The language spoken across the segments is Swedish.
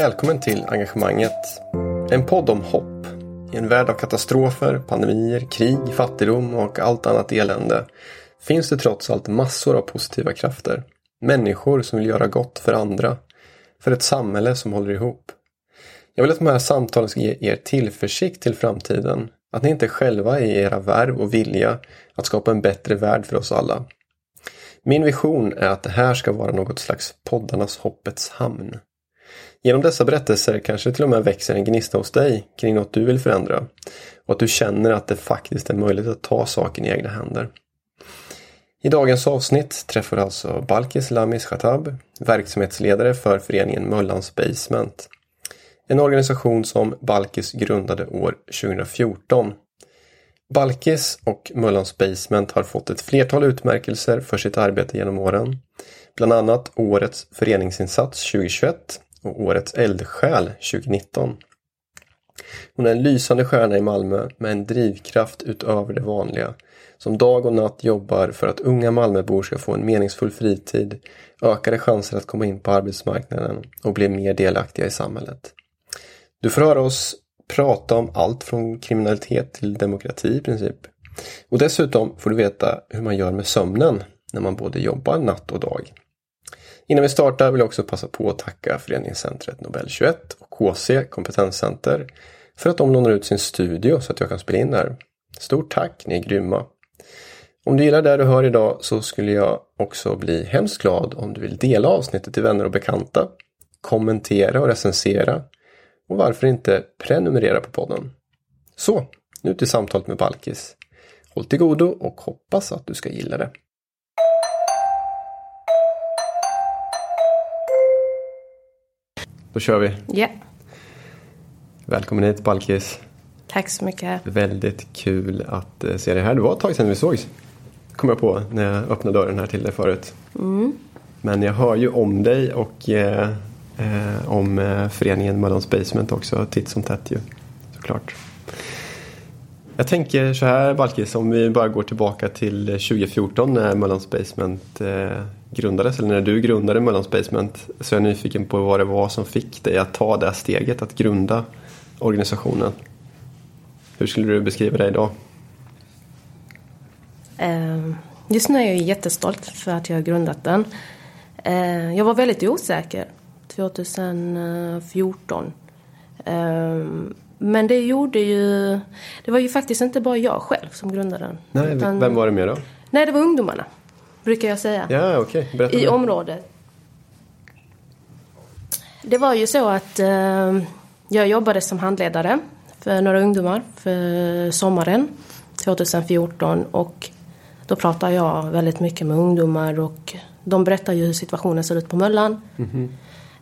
Välkommen till Engagemanget. En podd om hopp. I en värld av katastrofer, pandemier, krig, fattigdom och allt annat elände finns det trots allt massor av positiva krafter. Människor som vill göra gott för andra. För ett samhälle som håller ihop. Jag vill att de här samtalen ska ge er tillförsikt till framtiden. Att ni inte själva är i era värv och vilja att skapa en bättre värld för oss alla. Min vision är att det här ska vara något slags poddarnas hoppets hamn. Genom dessa berättelser kanske det till och med växer en gnista hos dig kring något du vill förändra och att du känner att det faktiskt är möjligt att ta saken i egna händer. I dagens avsnitt träffar du alltså Balkis Lamis Khatab, verksamhetsledare för föreningen Möllans Basement. En organisation som Balkis grundade år 2014. Balkis och Möllans Basement har fått ett flertal utmärkelser för sitt arbete genom åren. Bland annat Årets föreningsinsats 2021 och Årets eldsjäl 2019. Hon är en lysande stjärna i Malmö med en drivkraft utöver det vanliga som dag och natt jobbar för att unga Malmöbor ska få en meningsfull fritid, ökade chanser att komma in på arbetsmarknaden och bli mer delaktiga i samhället. Du får höra oss prata om allt från kriminalitet till demokrati i princip. Och dessutom får du veta hur man gör med sömnen när man både jobbar natt och dag. Innan vi startar vill jag också passa på att tacka Föreningscentret Nobel 21 och KC Kompetenscenter för att de lånar ut sin studio så att jag kan spela in här. Stort tack, ni är grymma! Om du gillar det du hör idag så skulle jag också bli hemskt glad om du vill dela avsnittet till vänner och bekanta, kommentera och recensera och varför inte prenumerera på podden. Så, nu till samtalet med Balkis. Håll till godo och hoppas att du ska gilla det. Då kör vi. Ja. Välkommen hit Balkis. Tack så mycket. Väldigt kul att eh, se dig här. Det var ett tag sedan vi sågs. Kom jag på när jag öppnade dörren här till dig förut. Mm. Men jag hör ju om dig och eh, eh, om eh, föreningen Möllans Basement också titt som tätt ju. Såklart. Jag tänker så här Balkis, om vi bara går tillbaka till 2014 när Möllans Basement grundades, eller när du grundade Möllans Basement, så är jag nyfiken på vad det var som fick dig att ta det steget att grunda organisationen. Hur skulle du beskriva det idag? Eh, just nu är jag jättestolt för att jag har grundat den. Eh, jag var väldigt osäker 2014. Eh, men det gjorde ju... Det var ju faktiskt inte bara jag själv som grundade den. Nej, vem var det mer då? Nej, det var ungdomarna. Brukar jag säga. Ja, okej. Okay. Berätta I mer. området. Det var ju så att eh, jag jobbade som handledare för några ungdomar för sommaren 2014 och då pratade jag väldigt mycket med ungdomar och de berättade ju hur situationen ser ut på Möllan. Mm -hmm.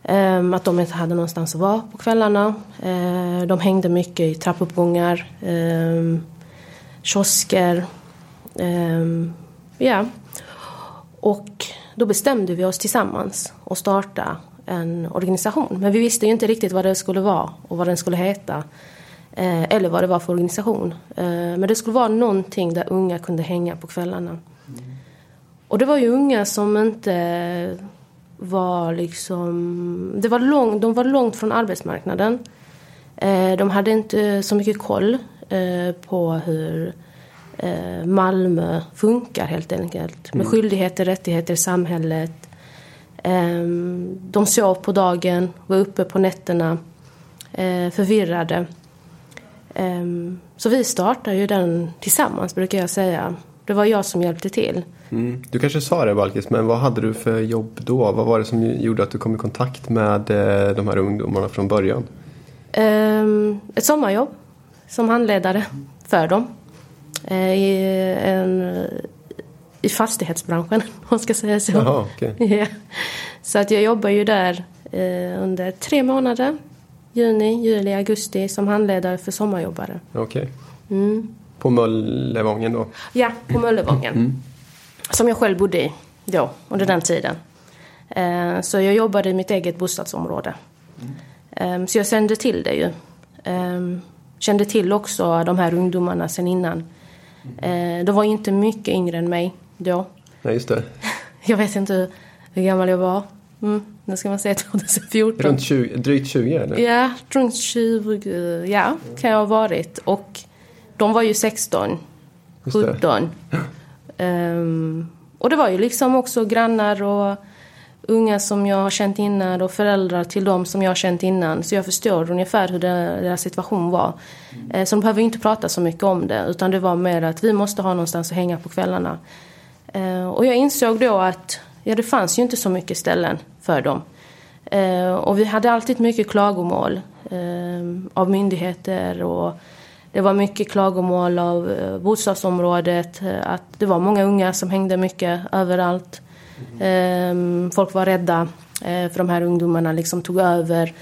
Um, att de inte hade någonstans att vara på kvällarna. Uh, de hängde mycket i trappuppgångar, um, kiosker. Um, ja. Och då bestämde vi oss tillsammans att starta en organisation. Men vi visste ju inte riktigt vad det skulle vara och vad den skulle heta. Eh, eller vad det var för organisation. Eh, men det skulle vara någonting där unga kunde hänga på kvällarna. Och det var ju unga som inte var liksom... Det var lång, de var långt från arbetsmarknaden. Eh, de hade inte så mycket koll på hur Malmö funkar helt enkelt. Med mm. skyldigheter, rättigheter i samhället. De sov på dagen, var uppe på nätterna, förvirrade. Så vi startade ju den tillsammans brukar jag säga. Det var jag som hjälpte till. Mm. Du kanske sa det Balkis, men vad hade du för jobb då? Vad var det som gjorde att du kom i kontakt med eh, de här ungdomarna från början? Um, ett sommarjobb som handledare för dem. Uh, I, en, I fastighetsbranschen, om man ska säga så. Jaha, okay. yeah. Så att jag jobbar ju där uh, under tre månader. Juni, juli, augusti som handledare för sommarjobbare. Okej. Okay. Mm. På Möllevången då? Ja, på Möllevången. Mm. Som jag själv bodde i då, under den tiden. Eh, så jag jobbade i mitt eget bostadsområde. Mm. Så jag kände till det ju. Ehm, kände till också de här ungdomarna sen innan. Mm. De var inte mycket yngre än mig då. Nej, just det. Jag vet inte hur gammal jag var. Mm. nu ska man säga 2014. Runt 20, drygt 20 eller? Ja, runt 20, ja, kan jag ha varit. Och de var ju 16, 17. Um, och det var ju liksom också grannar och unga som jag har känt innan och föräldrar till dem som jag har känt innan. Så jag förstår ungefär hur deras situation var. Mm. Så de behöver inte prata så mycket om det utan det var mer att vi måste ha någonstans att hänga på kvällarna. Eh, och jag insåg då att ja, det fanns ju inte så mycket ställen för dem. Eh, och vi hade alltid mycket klagomål av myndigheter och det var mycket klagomål av bostadsområdet. Att det var många unga som hängde mycket överallt. Mm. Folk var rädda eh, för de här ungdomarna liksom tog över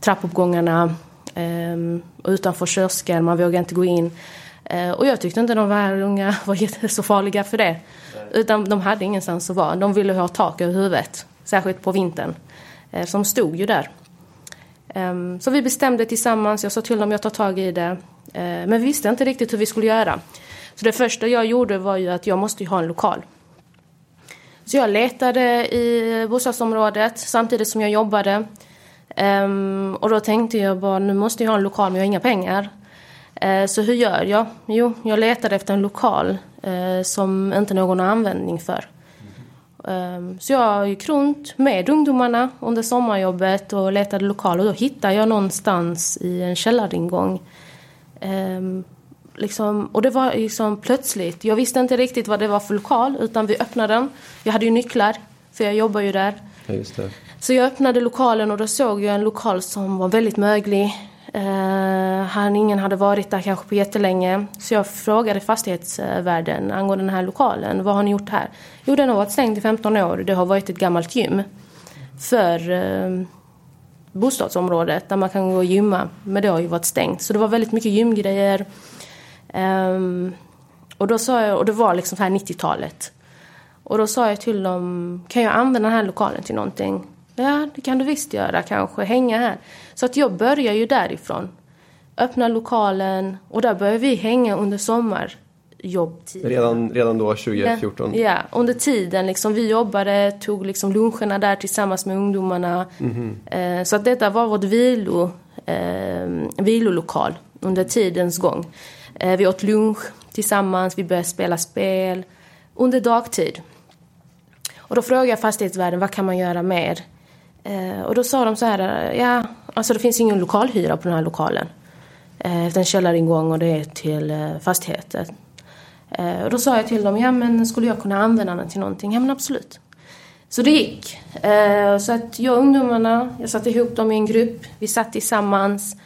trappuppgångarna ehm, utanför kiosker, man vågade inte gå in. Eh, och jag tyckte inte de här unga var så farliga för det. Utan de hade ingenstans att vara. De ville ha tak över huvudet, särskilt på vintern. Eh, de stod ju där. Ehm, så vi bestämde tillsammans, jag sa till dem att jag tar tag i det. Men vi visste inte riktigt hur vi skulle göra. Så det första jag gjorde var ju att jag måste ha en lokal. Så jag letade i bostadsområdet samtidigt som jag jobbade. Um, och då tänkte jag bara, nu måste jag ha en lokal men jag har inga pengar. Uh, så hur gör jag? Jo, jag letade efter en lokal uh, som inte någon har användning för. Um, så jag gick runt med ungdomarna under sommarjobbet och letade lokaler. Och då hittade jag någonstans i en källaringång um, ehm, liksom, och det var liksom plötsligt. Jag visste inte riktigt vad det var för lokal utan vi öppnade den. Jag hade ju nycklar för jag jobbar ju där. Ja. Så jag öppnade lokalen och då såg jag en lokal som var väldigt möglig. Uh, han, ingen hade varit där kanske på jättelänge. Så jag frågade fastighetsvärden angående den här lokalen. Vad har ni gjort här? Jo, den har varit stängd i 15 år. Det har varit ett gammalt gym för uh, bostadsområdet där man kan gå och gymma. Men det har ju varit stängt. Så det var väldigt mycket gymgrejer. Um, och då sa jag, och det var liksom här 90-talet. Och då sa jag till dem, kan jag använda den här lokalen till någonting? Ja, det kan du visst göra, kanske hänga här. Så att jag börjar ju därifrån. Öppna lokalen och där började vi hänga under sommarjobbtiden. Redan, redan då, 2014? Ja, ja, under tiden liksom. Vi jobbade, tog liksom luncherna där tillsammans med ungdomarna. Mm -hmm. eh, så att detta var vårt vilo, eh, vilolokal under tidens gång. Eh, vi åt lunch tillsammans, vi började spela spel under dagtid. Och då frågade jag fastighetsvärden, vad kan man göra mer? Eh, och då sa de så här, ja, alltså det finns ingen lokalhyra på den här lokalen. Eh, det är en källaringång och det är till fastigheten. Och då sa jag till dem, ja men skulle jag kunna använda den till någonting? Ja men absolut. Så det gick. Så att jag och ungdomarna, jag satte ihop dem i en grupp. Vi satt tillsammans.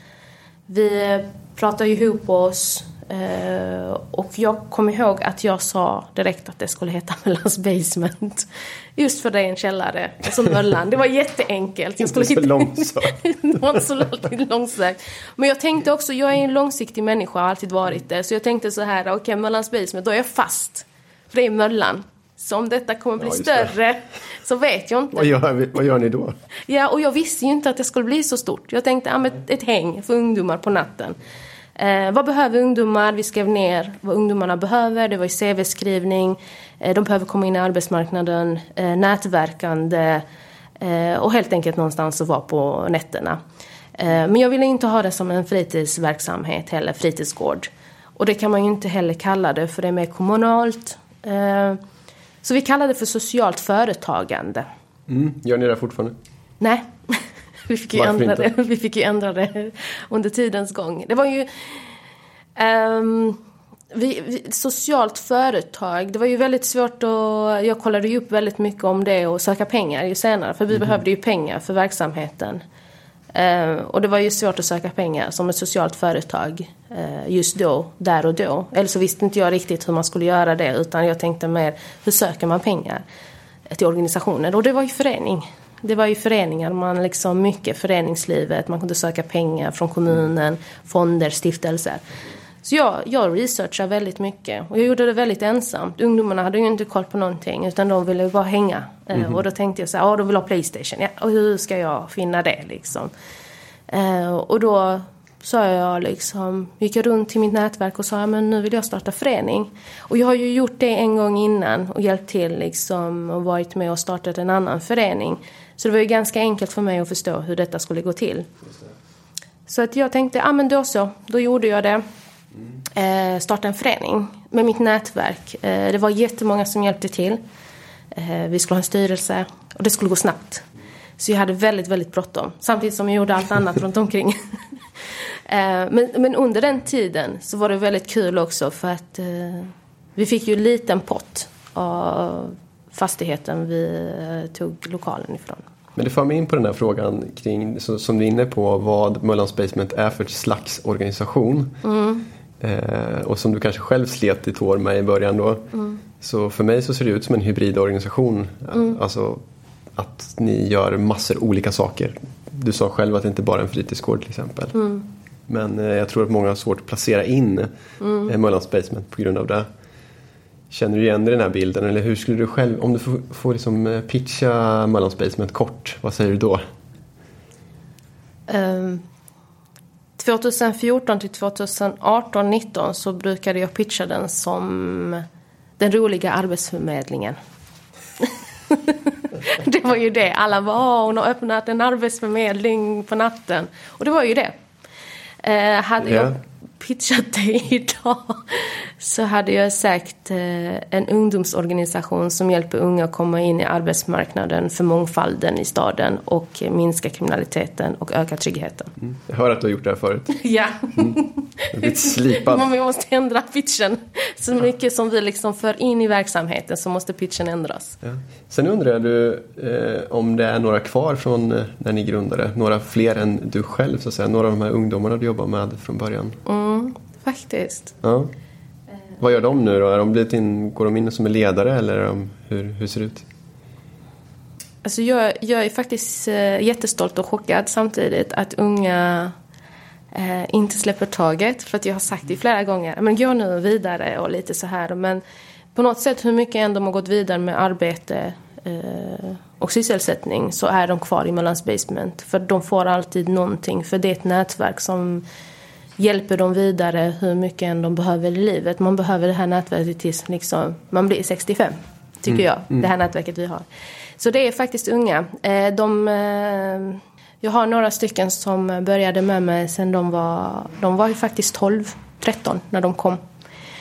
Vi pratade ihop oss. Uh, och jag kommer ihåg att jag sa direkt att det skulle heta Mellans Basement. Just för det är en källare, som Möllan. Det var jätteenkelt. Jag skulle inte så långsökt. så långsökt. Men jag tänkte också, jag är en långsiktig människa, har alltid varit det. Så jag tänkte så här, okej okay, Möllans Basement, då är jag fast. För det är Möllan. Så om detta kommer bli ja, större så vet jag inte. Vad gör, vad gör ni då? Ja, och jag visste ju inte att det skulle bli så stort. Jag tänkte, ja, ett häng för ungdomar på natten. Eh, vad behöver ungdomar? Vi skrev ner vad ungdomarna behöver. Det var ju CV-skrivning. Eh, de behöver komma in i arbetsmarknaden. Eh, nätverkande. Eh, och helt enkelt någonstans att vara på nätterna. Eh, men jag ville inte ha det som en fritidsverksamhet heller, fritidsgård. Och det kan man ju inte heller kalla det för det är mer kommunalt. Eh, så vi kallade det för socialt företagande. Mm. Gör ni det fortfarande? Nej. Vi, fick ju ändra det. vi fick ju ändra det under tidens gång. Det var ju... Um, vi, vi, socialt företag, det var ju väldigt svårt att... Jag kollade ju upp väldigt mycket om det och söka pengar ju senare. För vi mm. behövde ju pengar för verksamheten. Uh, och det var ju svårt att söka pengar som ett socialt företag uh, just då, där och då. Eller så visste inte jag riktigt hur man skulle göra det utan jag tänkte mer, hur söker man pengar till organisationer? Och det var ju förening. Det var ju föreningar, man liksom mycket föreningslivet, man kunde söka pengar från kommunen, fonder, stiftelser. Så jag, jag researchade väldigt mycket och jag gjorde det väldigt ensamt. Ungdomarna hade ju inte koll på någonting utan de ville bara hänga. Mm -hmm. Och då tänkte jag så här, ja de vill ha Playstation, ja, och hur ska jag finna det liksom? Uh, och då sa jag liksom, gick jag runt till mitt nätverk och sa men nu vill jag starta förening. Och jag har ju gjort det en gång innan och hjälpt till liksom och varit med och startat en annan förening. Så det var ju ganska enkelt för mig att förstå hur detta skulle gå till. Så att jag tänkte, ja men då så, då gjorde jag det. Eh, startade en förening med mitt nätverk. Eh, det var jättemånga som hjälpte till. Eh, vi skulle ha en styrelse och det skulle gå snabbt. Så jag hade väldigt, väldigt bråttom. Samtidigt som jag gjorde allt annat runt omkring. Eh, men, men, under den tiden så var det väldigt kul också för att eh, vi fick ju en liten pott av fastigheten vi eh, tog lokalen ifrån. Men det för mig in på den här frågan kring, som du är inne på, vad Möllans Basement är för slags organisation. Mm. Eh, och som du kanske själv slet i tår med i början då. Mm. Så för mig så ser det ut som en hybridorganisation. Mm. Alltså att ni gör massor olika saker. Du sa själv att det inte bara är en fritidsgård till exempel. Mm. Men eh, jag tror att många har svårt att placera in mm. Eh, Möllans Basement på grund av det. Känner du igen dig i den här bilden eller hur skulle du själv, om du får, får liksom eh, pitcha Möllans Basement kort, vad säger du då? Um, 2014 till 2018, 19 så brukade jag pitcha den som den roliga arbetsförmedlingen. det var ju det. Alla var hon har öppnat en arbetsförmedling på natten. Och det var ju det. Eh, hade yeah. jag pitchat det idag så hade jag sagt eh, en ungdomsorganisation som hjälper unga att komma in i arbetsmarknaden för mångfalden i staden och minska kriminaliteten och öka tryggheten. Mm. Jag hör att du har gjort det här förut. ja. Mm. slipad. Man måste ändra pitchen. Så mycket som vi liksom för in i verksamheten så måste pitchen ändras. Ja. Sen undrar du, eh, om det är några kvar från eh, när ni grundade? Några fler än du själv så att säga? Några av de här ungdomarna du jobbar med från början? Mm, faktiskt. Ja. Vad gör de nu då? Är de blivit in, går de in som ledare eller de, hur, hur ser det ut? Alltså jag, jag är faktiskt eh, jättestolt och chockad samtidigt att unga eh, inte släpper taget. För att jag har sagt det flera gånger, men gå nu vidare och lite så här. Men på något sätt hur mycket än de har gått vidare med arbete eh, och sysselsättning så är de kvar i Mellands Basement. För de får alltid någonting, för det är ett nätverk som hjälper dem vidare hur mycket än de behöver i livet. Man behöver det här nätverket tills liksom, man blir 65, tycker mm. jag. Mm. Det här nätverket vi har. Så det är faktiskt unga. Eh, de, eh, jag har några stycken som började med mig sen de var, de var ju faktiskt 12, 13 när de kom.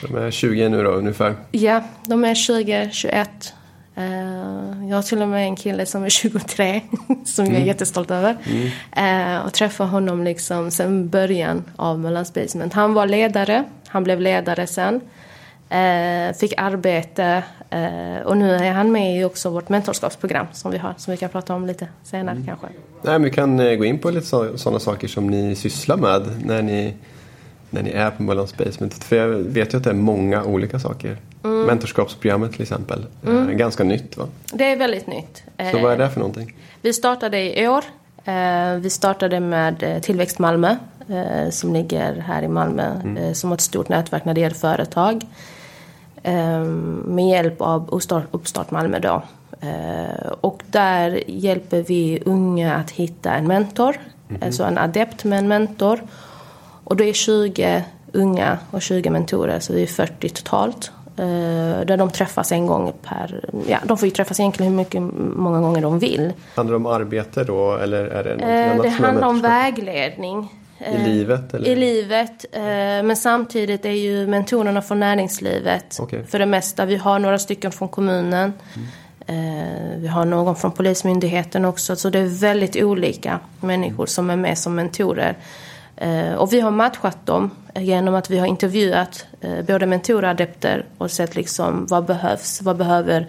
De är 20 nu då ungefär? Ja, de är 20, 21. Uh, jag har till och med en kille som är 23 som mm. jag är mm. jättestolt över. Mm. Uh, och träffar honom liksom sen början av Mellands Basement. Han var ledare, han blev ledare sen. Uh, fick arbete och nu är han med i också vårt mentorskapsprogram som vi har. Som vi kan prata om lite senare mm. kanske. Nej, vi kan gå in på lite sådana saker som ni sysslar med när ni när ni är på Möllans Basement? För jag vet ju att det är många olika saker. Mm. Mentorskapsprogrammet till exempel. Mm. Ganska nytt va? Det är väldigt nytt. Så vad är det för någonting? Vi startade i år. Eh, vi startade med eh, Tillväxt Malmö som ligger här i Malmö mm. som har ett stort nätverk när det gäller företag. Med hjälp av Uppstart Malmö då. Och där hjälper vi unga att hitta en mentor. Mm. Alltså en adept med en mentor. Och det är 20 unga och 20 mentorer, så vi är 40 totalt. Eh, där de träffas en gång per... Ja, de får ju träffas egentligen hur mycket, många gånger de vill. Handlar det om arbete då eller är det något eh, annat Det handlar om vägledning. I eh, livet? Eller? I livet. Men samtidigt är ju mentorerna från näringslivet okay. för det mesta. Vi har några stycken från kommunen. Mm. Vi har någon från Polismyndigheten också. Så det är väldigt olika människor som är med som mentorer. Eh, och vi har matchat dem genom att vi har intervjuat eh, både mentorer och adepter och sett liksom vad behövs, vad behöver,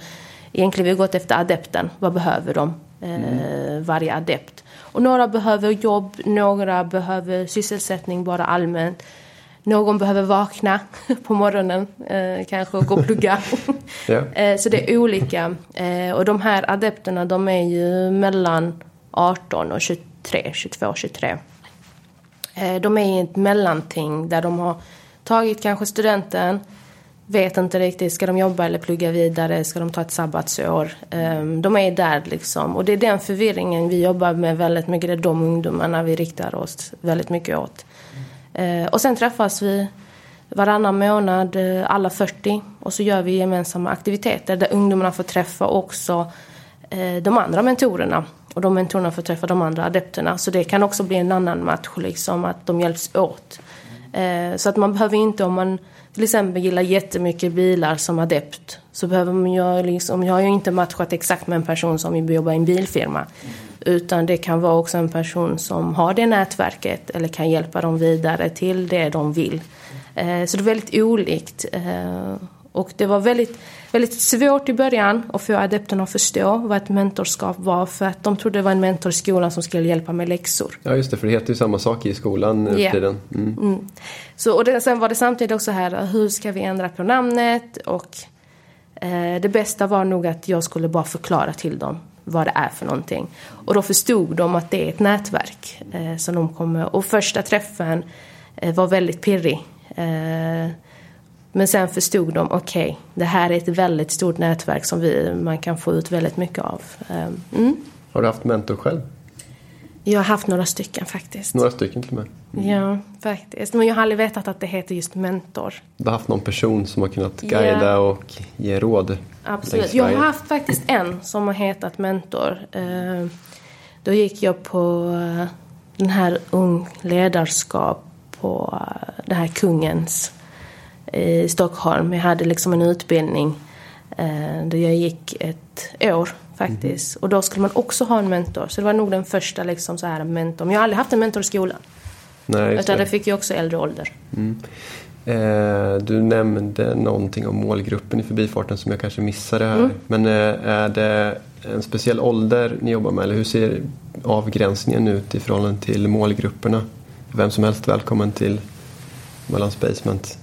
egentligen vi har gått efter adepten, vad behöver de, eh, mm. varje adept. Och några behöver jobb, några behöver sysselsättning bara allmänt. Någon behöver vakna på morgonen kanske och gå och plugga. så det är olika. Och de här adepterna de är ju mellan 18 och 23, 22, 23. Eh, de är i ett mellanting där de har tagit kanske studenten, vet inte riktigt, ska de jobba eller plugga vidare, ska de ta ett sabbatsår? Ehm, de är där liksom. Och det är den förvirringen vi jobbar med väldigt mycket, det är de ungdomarna vi riktar oss väldigt mycket åt. Eh, och sen träffas vi varannan månad, eh, alla 40. Och så gör vi gemensamma aktiviteter där ungdomarna får träffa också Eh, de andra mentorerna. Och de mentorerna får träffa de andra adepterna. Så det kan också bli en annan match, liksom att de hjälps åt. Eh, så att man behöver inte, om man till exempel gillar jättemycket bilar som adept, så behöver man ju liksom, jag har ju inte matchat exakt med en person som vill jobba i en bilfirma. Utan det kan vara också en person som har det nätverket eller kan hjälpa dem vidare till det de vill. Eh, så det är väldigt olikt. Eh, och det var väldigt, väldigt svårt i början att få adepterna att förstå vad ett mentorskap var. För att de trodde det var en mentor i skolan som skulle hjälpa med läxor. Ja just det, för det heter ju samma sak i skolan nu yeah. tiden. Mm. Mm. Så, och det, sen var det samtidigt också här, hur ska vi ändra på namnet? Och eh, det bästa var nog att jag skulle bara förklara till dem vad det är för någonting. Och då förstod de att det är ett nätverk. Eh, som de kommer, och första träffen eh, var väldigt pirrig. Men sen förstod de, okej, okay, det här är ett väldigt stort nätverk som vi, man kan få ut väldigt mycket av. Ehm, mm. Har du haft mentor själv? Jag har haft några stycken faktiskt. Några stycken till och med? Mm. Ja, faktiskt. Men jag har aldrig vetat att det heter just mentor. Du har haft någon person som har kunnat guida yeah. och ge råd? Absolut. Jag har haft faktiskt en som har hetat mentor. Ehm, då gick jag på eh, den här Ung ledarskap på eh, det här Kungens i Stockholm. Jag hade liksom en utbildning eh, där jag gick ett år faktiskt. Mm. Och då skulle man också ha en mentor. Så det var nog den första liksom så här mentorn. Men jag har aldrig haft en mentor i skolan. Nej, Utan det. fick jag också äldre ålder. Mm. Eh, du nämnde någonting om målgruppen i förbifarten som jag kanske missade här. Mm. Men eh, är det en speciell ålder ni jobbar med? Eller hur ser avgränsningen ut i förhållande till målgrupperna? Vem som helst välkommen till Mellan Basement.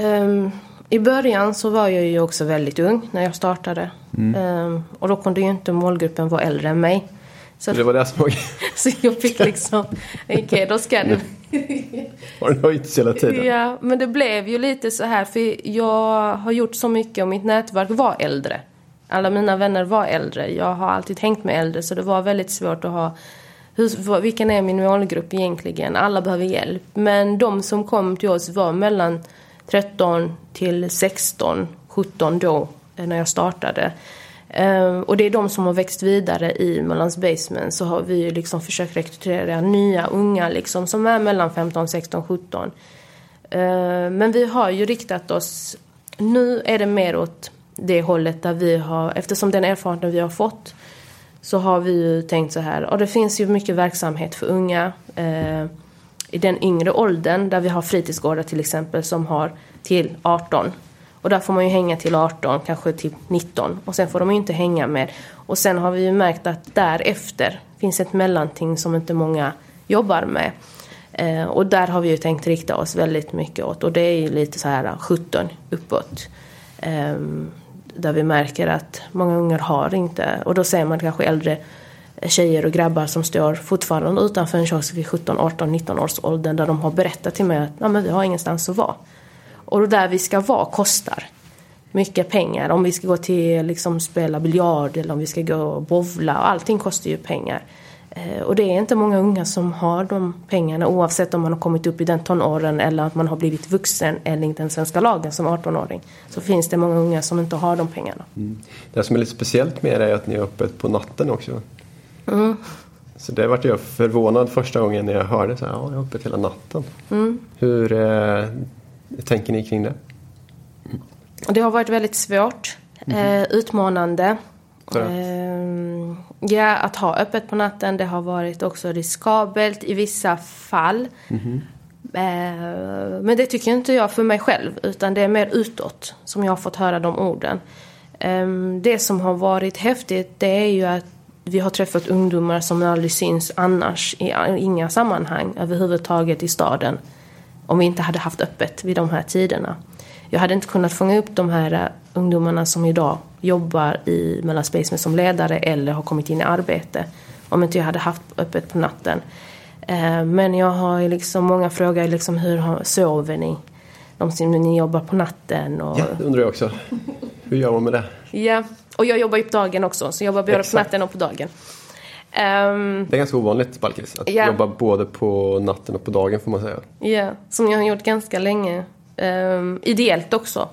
Um, I början så var jag ju också väldigt ung när jag startade. Mm. Um, och då kunde ju inte målgruppen vara äldre än mig. Så, det var det som var Så jag fick liksom, okej okay, då ska du... har den höjts hela tiden? Ja, men det blev ju lite så här för jag har gjort så mycket och mitt nätverk var äldre. Alla mina vänner var äldre. Jag har alltid hängt med äldre så det var väldigt svårt att ha hur, vilken är min målgrupp egentligen? Alla behöver hjälp. Men de som kom till oss var mellan 13 till 16, 17 då, eh, när jag startade. Ehm, och det är de som har växt vidare i Möllans Basement. Så har vi liksom försökt rekrytera nya unga liksom, som är mellan 15, 16, 17. Men vi har ju riktat oss, nu är det mer åt det hållet där vi har, eftersom den erfarenheten vi har fått så har vi ju tänkt så här, och det finns ju mycket verksamhet för unga ehm, i den yngre åldern där vi har fritidsgårdar till exempel som har till 18. Och där får man ju hänga till 18, kanske till 19 och sen får de ju inte hänga med. Och sen har vi ju märkt att därefter finns ett mellanting som inte många jobbar med. Eh, och där har vi ju tänkt rikta oss väldigt mycket åt och det är ju lite så här 17 uppåt. Eh, där vi märker att många ungar har inte, och då ser man kanske äldre tjejer och grabbar som står fortfarande utanför en kiosk vid 17, 18, 19 års åldern där de har berättat till mig att Nej, men vi har ingenstans att vara. Och där vi ska vara kostar mycket pengar. Om vi ska gå till liksom spela biljard eller om vi ska gå och bovla. Allting kostar ju pengar. Eh, och det är inte många unga som har de pengarna oavsett om man har kommit upp i den tonåren eller att man har blivit vuxen enligt den svenska lagen som 18-åring. Så finns det många unga som inte har de pengarna. Mm. Det som är lite speciellt med er är att ni är öppet på natten också. Mm. Så det vart jag förvånad första gången när jag hörde så här, ja, jag är öppet hela natten. Mm. Hur eh, tänker ni kring det? Det har varit väldigt svårt, mm. eh, utmanande. Eh, ja, att ha öppet på natten det har varit också riskabelt i vissa fall. Mm. Eh, men det tycker inte jag för mig själv utan det är mer utåt som jag har fått höra de orden. Eh, det som har varit häftigt det är ju att vi har träffat ungdomar som aldrig syns annars i inga sammanhang överhuvudtaget i staden. Om vi inte hade haft öppet vid de här tiderna. Jag hade inte kunnat fånga upp de här ungdomarna som idag jobbar i Mellan Spaceman som ledare eller har kommit in i arbete. Om inte jag hade haft öppet på natten. Eh, men jag har liksom, många frågar liksom hur sover ni? De som ni jobbar på natten. Och... Ja, det undrar jag också. Hur gör man med det? Ja, och jag jobbar ju på dagen också. Så jag jobbar både på natten och på dagen. Ehm, Det är ganska ovanligt, Balkis, att Ja. jobba både på natten och på dagen får man säga. Ja, som jag har gjort ganska länge. Um, ideellt också.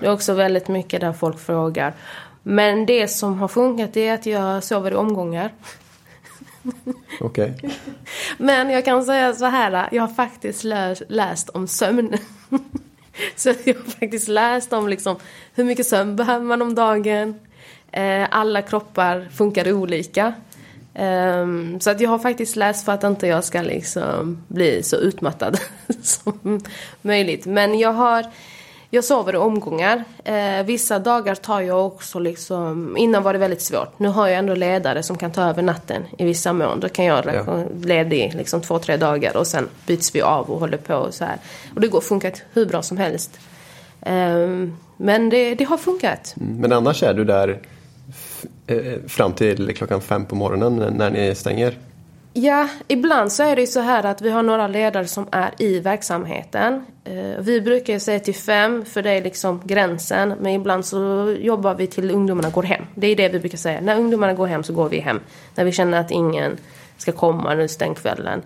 Det är också väldigt mycket där folk frågar. Men det som har funkat är att jag sover i omgångar. Okej. Men jag kan säga så här, jag har faktiskt lä- läst om sömn. så jag har faktiskt läst om liksom, hur mycket sömn behöver man om dagen. Eh, alla kroppar funkar olika. Ehm, så att jag har faktiskt läst för att inte jag ska liksom bli så utmattad som möjligt. Men jag har jag sover i omgångar. Eh, vissa dagar tar jag också liksom, innan var det väldigt svårt. Nu har jag ändå ledare som kan ta över natten i vissa mån. Då kan jag Ja. ledig liksom två, tre dagar och sen byts vi av och håller på och så här. Och det går funkat hur bra som helst. Ehm, men det, det har funkat. Men annars är du där eh, Eh, fram till klockan fem på morgonen när- ni stänger? Ja, ibland så är det ju så här att vi har några ledare som är i verksamheten. Eh, vi brukar ju säga till fem, för det är liksom gränsen. Men ibland så jobbar vi till ungdomarna går hem. Det är det vi brukar säga. När ungdomarna går hem så går vi hem. När vi känner att ingen ska komma nu den kvällen.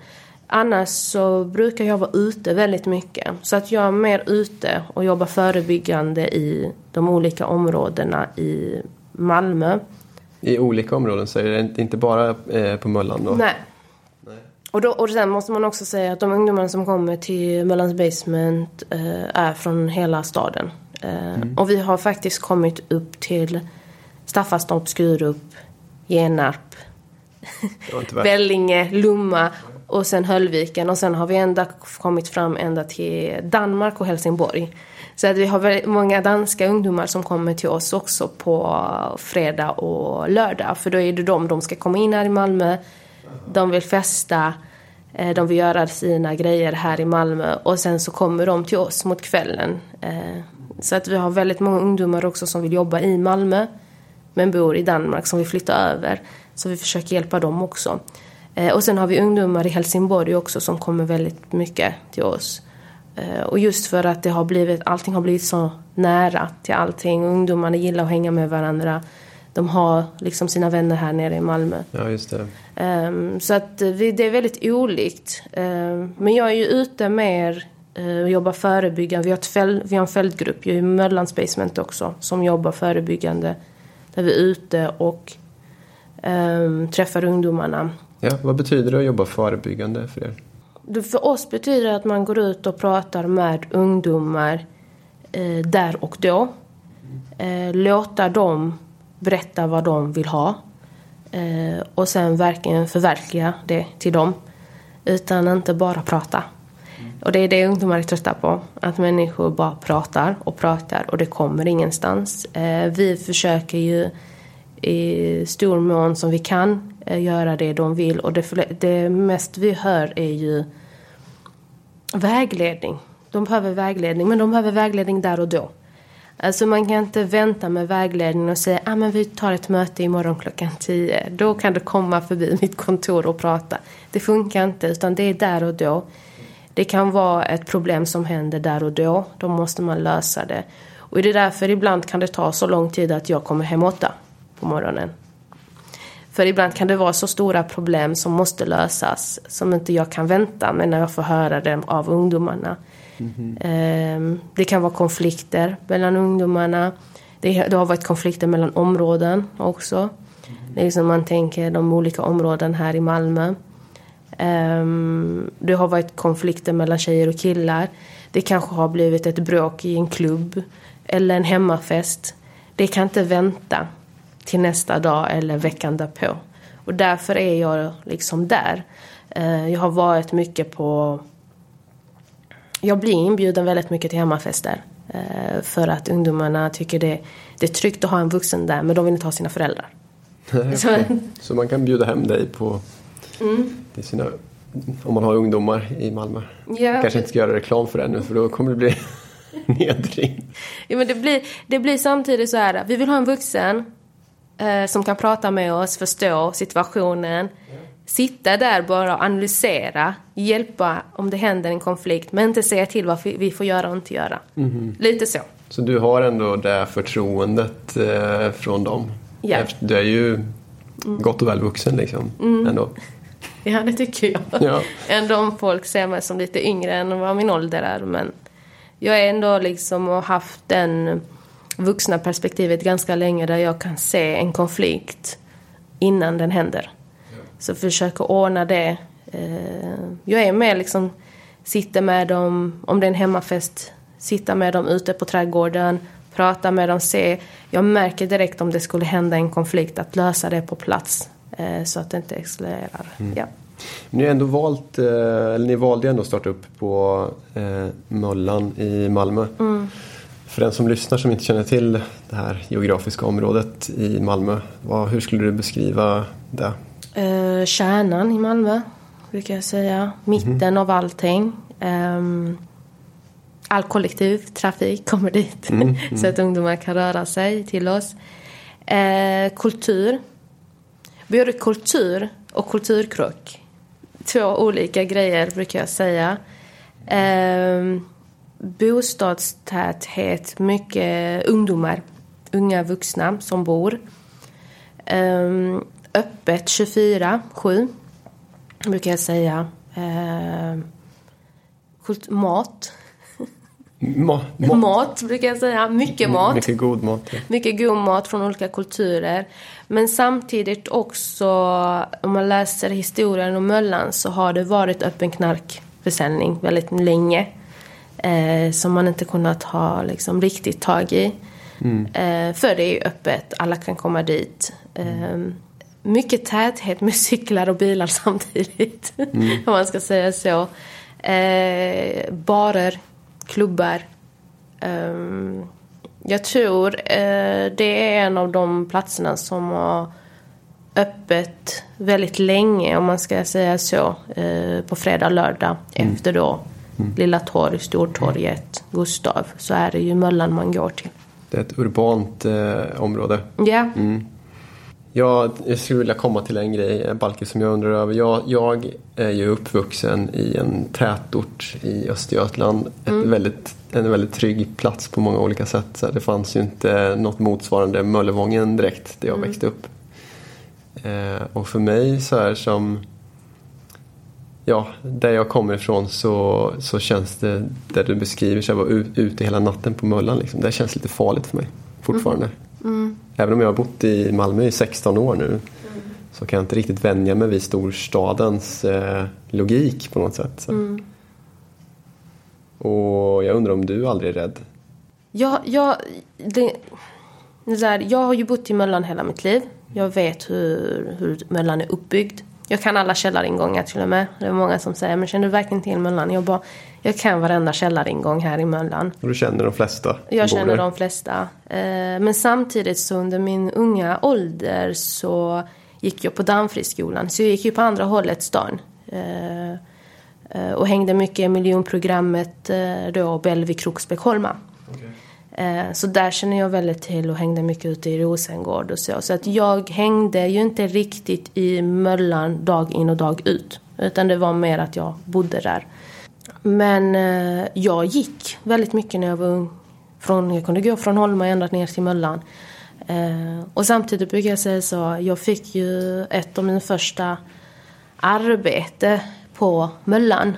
Annars så brukar jag vara ute väldigt mycket. Så att jag är mer ute och jobbar förebyggande i de olika områdena i Malmö. I olika områden så är det inte bara eh, på Möllan då? Nej. Och, då, och sen måste man också säga att de ungdomarna som kommer till Möllans Basement eh, är från hela staden. Eh, Och vi har faktiskt kommit upp till Staffanstorp, Skurup, Genarp. Vellinge, Lomma och sen Höllviken. Och sen har vi ända kommit fram ända till Danmark och Helsingborg. Så att vi har väldigt många danska ungdomar som kommer till oss också på fredag och lördag. För då är det de, de ska komma in här i Malmö. De vill festa. Eh, de vill göra sina grejer här i Malmö. Och sen så kommer de till oss mot kvällen. Eh, så att vi har väldigt många ungdomar också som vill jobba i Malmö men bor i Danmark som vill flytta över. Så vi försöker hjälpa dem också. Eh, och sen har vi ungdomar i Helsingborg också som kommer väldigt mycket till oss. Eh, och just för att det har blivit, allting har blivit så nära till allting. Ungdomarna gillar att hänga med varandra. De har liksom sina vänner här nere i Malmö. Ja, just det. Ehm, så att vi, det är väldigt olikt. Ehm, men jag är ju ute mer eh, och jobbar förebyggande. Vi har, fäld, vi har en fältgrupp ju i Möllans Basement också som jobbar förebyggande. Där vi är ute och ehm, träffar ungdomarna. Ja, vad betyder det att jobba förebyggande för er? För oss betyder det att man går ut och pratar med ungdomar eh, där och då. Eh, låta dem berätta vad de vill ha. Eh, och sen verkligen förverkliga det till dem. Utan inte bara prata. Och det är det ungdomar är trötta på. Att människor bara pratar och pratar och det kommer ingenstans. Eh, vi försöker ju i stor mån som vi kan Eh, göra det de vill. Och det, det mest vi hör är ju vägledning. De behöver vägledning, men de behöver vägledning där och då. Alltså man kan inte vänta med vägledning och säga ah, men vi tar ett möte imorgon klockan 10. Då kan du komma förbi mitt kontor och prata. Det funkar inte, utan det är där och då. Det kan vara ett problem som händer där och då. Då måste man lösa det. Och det är därför ibland kan det ta så lång tid att jag kommer hem åtta på morgonen. För ibland kan det vara så stora problem som måste lösas som inte jag kan vänta med när jag får höra dem av ungdomarna. Ehm, Det kan vara konflikter mellan ungdomarna. Det har varit konflikter mellan områden också. Det är liksom man tänker de olika områden här i Malmö. Ehm, det har varit konflikter mellan tjejer och killar. Det kanske har blivit ett bråk i en klubb eller en hemmafest. Det kan inte vänta till nästa dag eller veckan därpå. Och därför är jag liksom där. Eh, Jag har varit mycket på... Jag blir inbjuden väldigt mycket till hemmafester. eh, För att ungdomarna tycker det, det är tryggt att ha en vuxen där, men de vill inte ha sina föräldrar. Så, Så man kan bjuda hem dig på Mm. till sina, om man har ungdomar i Malmö. ja, Kanske inte ska göra reklam för det nu för då kommer det bli nedring. Ja, men det, blir, det blir samtidigt så här, vi vill ha en vuxen eh, som kan prata med oss, förstå situationen. Sitta där bara och analysera, hjälpa om det händer en konflikt, men inte säga till vad vi får göra och inte göra. Lite så. Så du har ändå det förtroendet eh, från dem? Ja. Du är ju gott och väl vuxen liksom. Ändå. Ja, det tycker jag. Ja. Ändå om folk ser mig som lite yngre än vad min ålder är. Men jag är ändå liksom och haft den vuxna perspektivet ganska länge där jag kan se en konflikt innan den händer. Så försöker ordna det. Eh, Jag är med liksom, sitter med dem, om det är en hemmafest, sitta med dem ute på trädgården, prata med dem, se. Jag märker direkt om det skulle hända en konflikt, att lösa det på plats. eh, Så att det inte exploderar. Ja. Ni har ändå valt, eh, eller ni valde ändå att starta upp på eh, Möllan i Malmö. För den som lyssnar som inte känner till det här geografiska området i Malmö, vad, hur skulle du beskriva det? Eh, kärnan i Malmö, brukar jag säga. Mitten av allting. Um, all kollektiv trafik kommer dit. så att ungdomar kan röra sig till oss. Eh, kultur. Både kultur och kulturkrock. Två olika grejer brukar jag säga. Eh, bostadstäthet, mycket ungdomar. Unga vuxna som bor. Um, öppet 24-7 brukar jag säga. Kult- mat. Ma, ma, Mat brukar jag säga. Mycket mat. Mycket god mat. ja. Mycket god mat från olika kulturer. Men samtidigt också, om man läser historien om Möllan så har det varit öppen knarkförsäljning väldigt länge. Eh, som man inte kunnat ha liksom, riktigt tag i. Eh, för det är ju öppet, alla kan komma dit. Eh, mycket täthet med cyklar och bilar samtidigt. om man ska säga så. Eh, barer, klubbar. Ehm, jag tror eh, det är en av de platserna som har öppet väldigt länge, om man ska säga så, eh, på fredag lördag efter då Lilla Torg, Stortorget, Gustav, så är det ju Möllan man går till. Det är ett urbant eh, område. Ja, Jag, jag skulle vilja komma till en grej, eh, Balke, som jag undrar över. Jag, jag är ju uppvuxen i en tätort i Östergötland. Ett väldigt, en väldigt trygg plats på många olika sätt. Så det fanns ju inte något motsvarande Möllevången direkt där jag växte upp. Eh, och för mig så här som Ja, där jag kommer ifrån så, så känns det, där du beskriver, så jag var ute hela natten på Möllan. Liksom. Det känns lite farligt för mig fortfarande. Även om jag har bott i Malmö i 16 år nu så kan jag inte riktigt vänja mig vid storstadens eh, logik på något sätt. Så. Och jag undrar om du aldrig är rädd? jag, jag, det, det där, jag har ju bott i Möllan hela mitt liv. Jag vet hur, hur Möllan är uppbyggd. Jag kan alla källaringångar till och med. Det är många som säger, men känner du verkligen till Möllan? Jag bara, jag kan varenda källaringång här i Möllan. Och du känner de flesta Jag känner de flesta. Eh, Men samtidigt så under min unga ålder så gick jag på Damfriskolan. Så jag gick ju på andra hållet stan. Eh, eh, Och hängde mycket i miljonprogrammet då, Bellevue, Kroksbäck, Holma. Eh, Eh, så där känner jag väldigt till och hängde mycket ute i Rosengård och så. Så att jag hängde ju inte riktigt i Möllan dag in och dag ut. Utan det var mer att jag bodde där. Men eh, jag gick väldigt mycket när jag var ung. Från, jag kunde gå från Holma ända ner till Möllan. Eh, och samtidigt brukar jag säga så, jag fick ju ett av mina första arbete på Möllan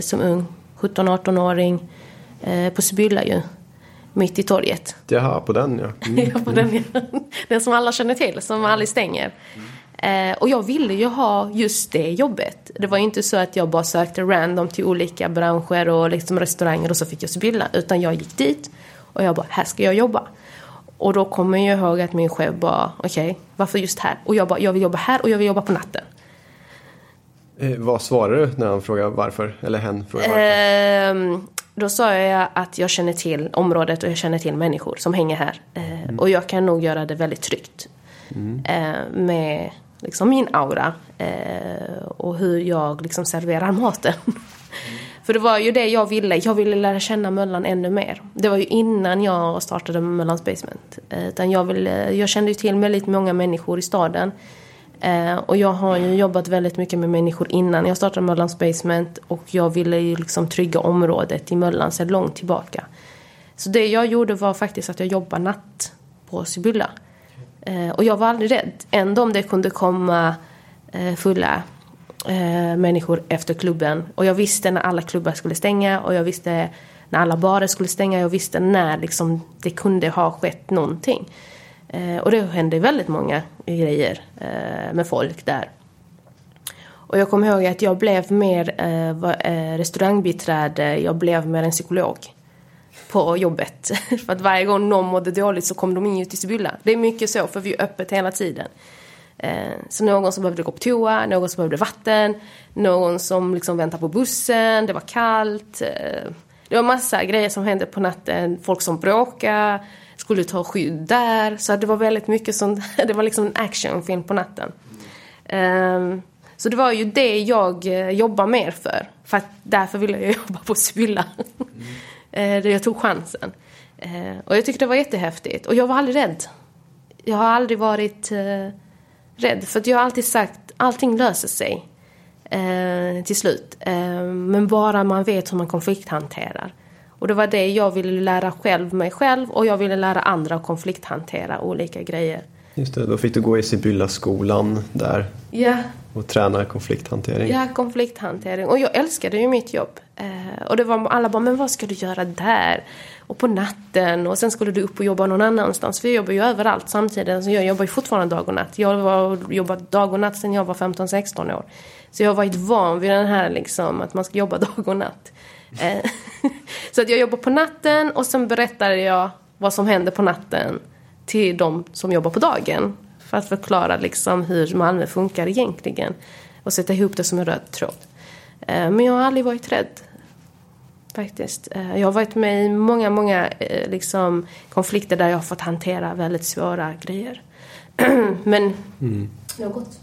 som ung. 17-18-åring på Sibylla ju. Mitt i torget. Jaha, på den ja. Mm. Ja, på den, den som alla känner till, som aldrig stänger. Eh, och jag ville ju ha just det jobbet. Det var ju inte så att jag bara sökte random till olika branscher och liksom restauranger och så fick jag Sibylla. Utan jag gick dit och jag bara, här ska jag jobba. Och då kommer jag ihåg att min chef bara, okej, varför just här? Och jag bara, jag vill jobba här och jag vill jobba på natten. Eh, vad svarar du när han frågar varför? Eller hen frågar varför? Ehm, då sa jag att jag känner till området och jag känner till människor som hänger här. Eh, Och jag kan nog göra det väldigt tryggt. Eh, med liksom min aura. Eh, och hur jag liksom serverar maten. För det var ju det jag ville. Jag ville lära känna Möllan ännu mer. Det var ju innan jag startade Möllans Basement. Eh, utan jag, ville, jag kände ju till väldigt många människor i staden. Eh, och jag har ju jobbat väldigt mycket med människor innan jag startade Möllans Basement. Och jag ville ju liksom trygga området i Möllan sedan långt tillbaka. Så det jag gjorde var faktiskt att jag jobbade natt på Sibylla. Eh, och jag var aldrig rädd. Ändå om det kunde komma eh, fulla eh, människor efter klubben. Och jag visste när alla klubbar skulle stänga och jag visste när alla barer skulle stänga. Jag visste när liksom, det kunde ha skett någonting. Eh, och det hände väldigt många grejer eh, med folk där. Och jag kommer ihåg att jag blev mer eh, eh restaurangbiträde, jag blev mer en psykolog på jobbet. för att varje gång någon mådde dåligt så kom de in till Sibylla. Det är mycket så, för vi är öppet hela tiden. Eh, så någon som behövde gå på toa, någon som behövde vatten, någon som liksom väntade på bussen, det var kallt. Eh, det var massa grejer som hände på natten. Folk som bråkade, skulle ta skydd där. Så det var väldigt mycket sånt. Det var liksom en actionfilm på natten. Um, så det var ju det jag eh, jobbade mer för. För att därför ville jag jobba på Sibylla. Mm. Eh, jag tog chansen. Uh, och jag tyckte det var jättehäftigt. Och jag var aldrig rädd. Jag har aldrig varit uh, rädd. För att jag har alltid sagt, allting löser sig eh, till slut. Eh, men bara man vet hur man konflikthanterar. Och det var det jag ville lära själv mig själv och jag ville lära andra att konflikthantera olika grejer. Just det, då fick du gå i Sibylla-skolan där. Ja. Och träna konflikthantering. Ja, konflikthantering. Och jag älskade ju mitt jobb. Eh, och det var alla bara, men vad ska du göra där? Och på natten och sen skulle du upp och jobba någon annanstans. För jag jobbar ju överallt samtidigt. Så jag jobbar ju fortfarande dag och natt. Jag har jobbat dag och natt sedan jag var 15-16 år. Så jag har varit van vid den här liksom, att man ska jobba dag och natt. Eh, så att jag jobbar på natten och sen berättar jag vad som händer på natten till de som jobbar på dagen. För att förklara liksom hur Malmö funkar egentligen. Och sätta ihop det som en röd tråd. Eh, men jag har aldrig varit rädd. Faktiskt. Eh, jag har varit med i många, många liksom, konflikter där jag har fått hantera väldigt svåra grejer. Men mm. det har gått.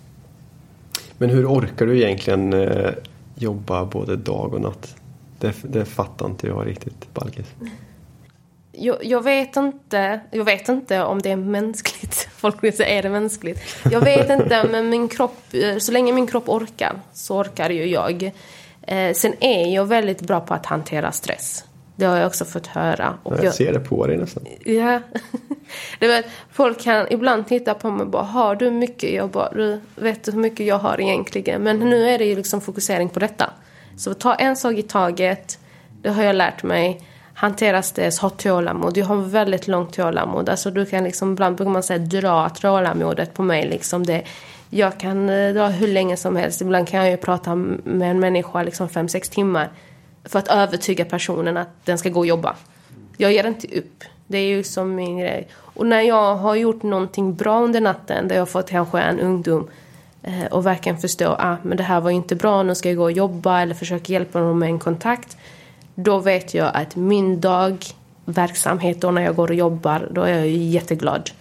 Men hur orkar du egentligen jobba både dag och natt? Det, det fattar inte jag riktigt, Balkis. Jag, jag, vet inte, jag vet inte om det är mänskligt. Folk vill säga, är det mänskligt? Jag vet inte, men min kropp, eh, så länge min kropp orkar så orkar ju jag. Eh, sen är jag väldigt bra på att hantera stress. Det har jag också fått höra. Och jag, jag ser det på dig nästan. Ja. det var, folk kan ibland titta på mig och bara, har du mycket? Jag bara, du vet hur mycket jag har egentligen? Men nu är det ju liksom fokusering på detta. Så ta en sak i taget. Det har jag lärt mig. Hantera stress, ha tålamod. Jag har väldigt långt tålamod. Alltså du kan liksom, ibland brukar man säga dra tålamodet på mig liksom. Det, jag kan eh, dra hur länge som helst. Ibland kan jag ju prata med en människa liksom fem, sex timmar för att övertyga personen att den ska gå och jobba. Jag ger inte upp. Det är ju som min grej. Och när jag har gjort någonting bra under natten, där jag har fått kanske en ungdom och verkligen förstå att ah, men det här var inte bra, nu ska jag gå och jobba eller försöka hjälpa dem med en kontakt. Då vet jag att min dag, verksamhet, då när jag går och jobbar, då är jag jätteglad.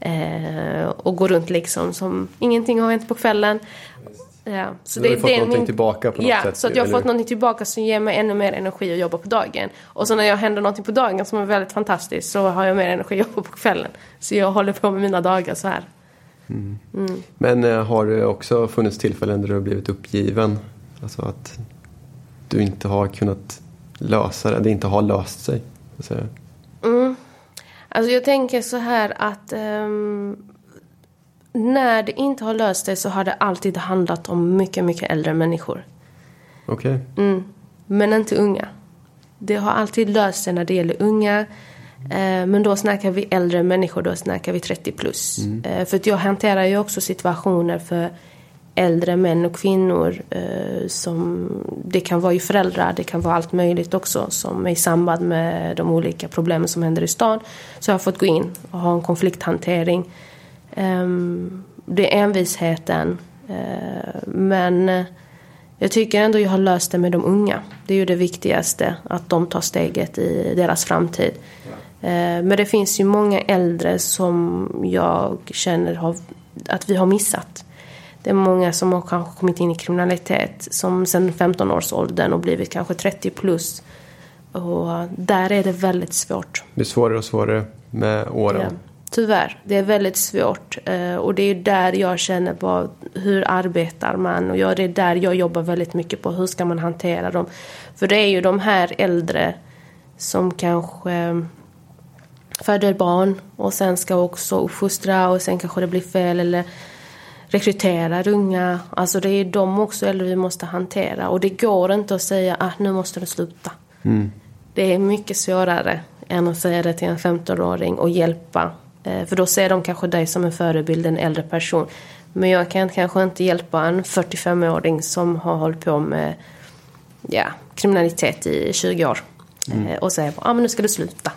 Eh, och går runt liksom som ingenting har hänt på kvällen. Ja, så du har det, fått det någonting min... tillbaka på något ja, sätt? så att jag har fått någonting tillbaka som ger mig ännu mer energi att jobba på dagen. Och så när jag händer någonting på dagen som är väldigt fantastiskt så har jag mer energi att jobba på kvällen. Så jag håller på med mina dagar så här. Mm. Mm. Men äh, har det också funnits tillfällen där du har blivit uppgiven? Alltså att du inte har kunnat lösa det, det inte har löst sig? Mm. Alltså jag tänker så här att um, när det inte har löst sig så har det alltid handlat om mycket, mycket äldre människor. Okej. Okay. Mm. Men inte unga. Det har alltid löst sig när det gäller unga. Eh, men då snackar vi äldre människor, då snackar vi 30 plus. Mm. Eh, för jag hanterar ju också situationer för äldre män och kvinnor. Eh, som, det kan vara ju föräldrar, det kan vara allt möjligt också. Som i samband med de olika problemen som händer i stan. Så jag har fått gå in och ha en konflikthantering. Um, det är envisheten. Men jag tycker ändå jag har löst det med de unga. Det är ju det viktigaste, att de tar steget i deras framtid. Uh, men det finns ju många äldre som jag känner har, att vi har missat. Det är många som har kanske kommit in i kriminalitet som sedan 15-årsåldern och blivit kanske 30 plus. Och där är det väldigt svårt. Det blir svårare och svårare med åren. Ja. Tyvärr, det är väldigt svårt. Eh, och det är där jag känner på hur arbetar man? Och det är där jag jobbar väldigt mycket på. Hur ska man hantera dem? För det är ju de här äldre som kanske föder barn och sen ska också uppfostra och sen kanske det blir fel eller rekryterar unga. Alltså det är de också eller vi måste hantera. Och det går inte att säga att ah, nu måste du sluta. Mm. Det är mycket svårare än att säga det till en 15-åring och hjälpa. Eh, för då ser de kanske dig som en förebild, en äldre person. Men jag kan kanske inte hjälpa en 45-åring som har hållit på med ja, kriminalitet i 20 år. Mm. Eh, och säga att ah, nu ska du sluta.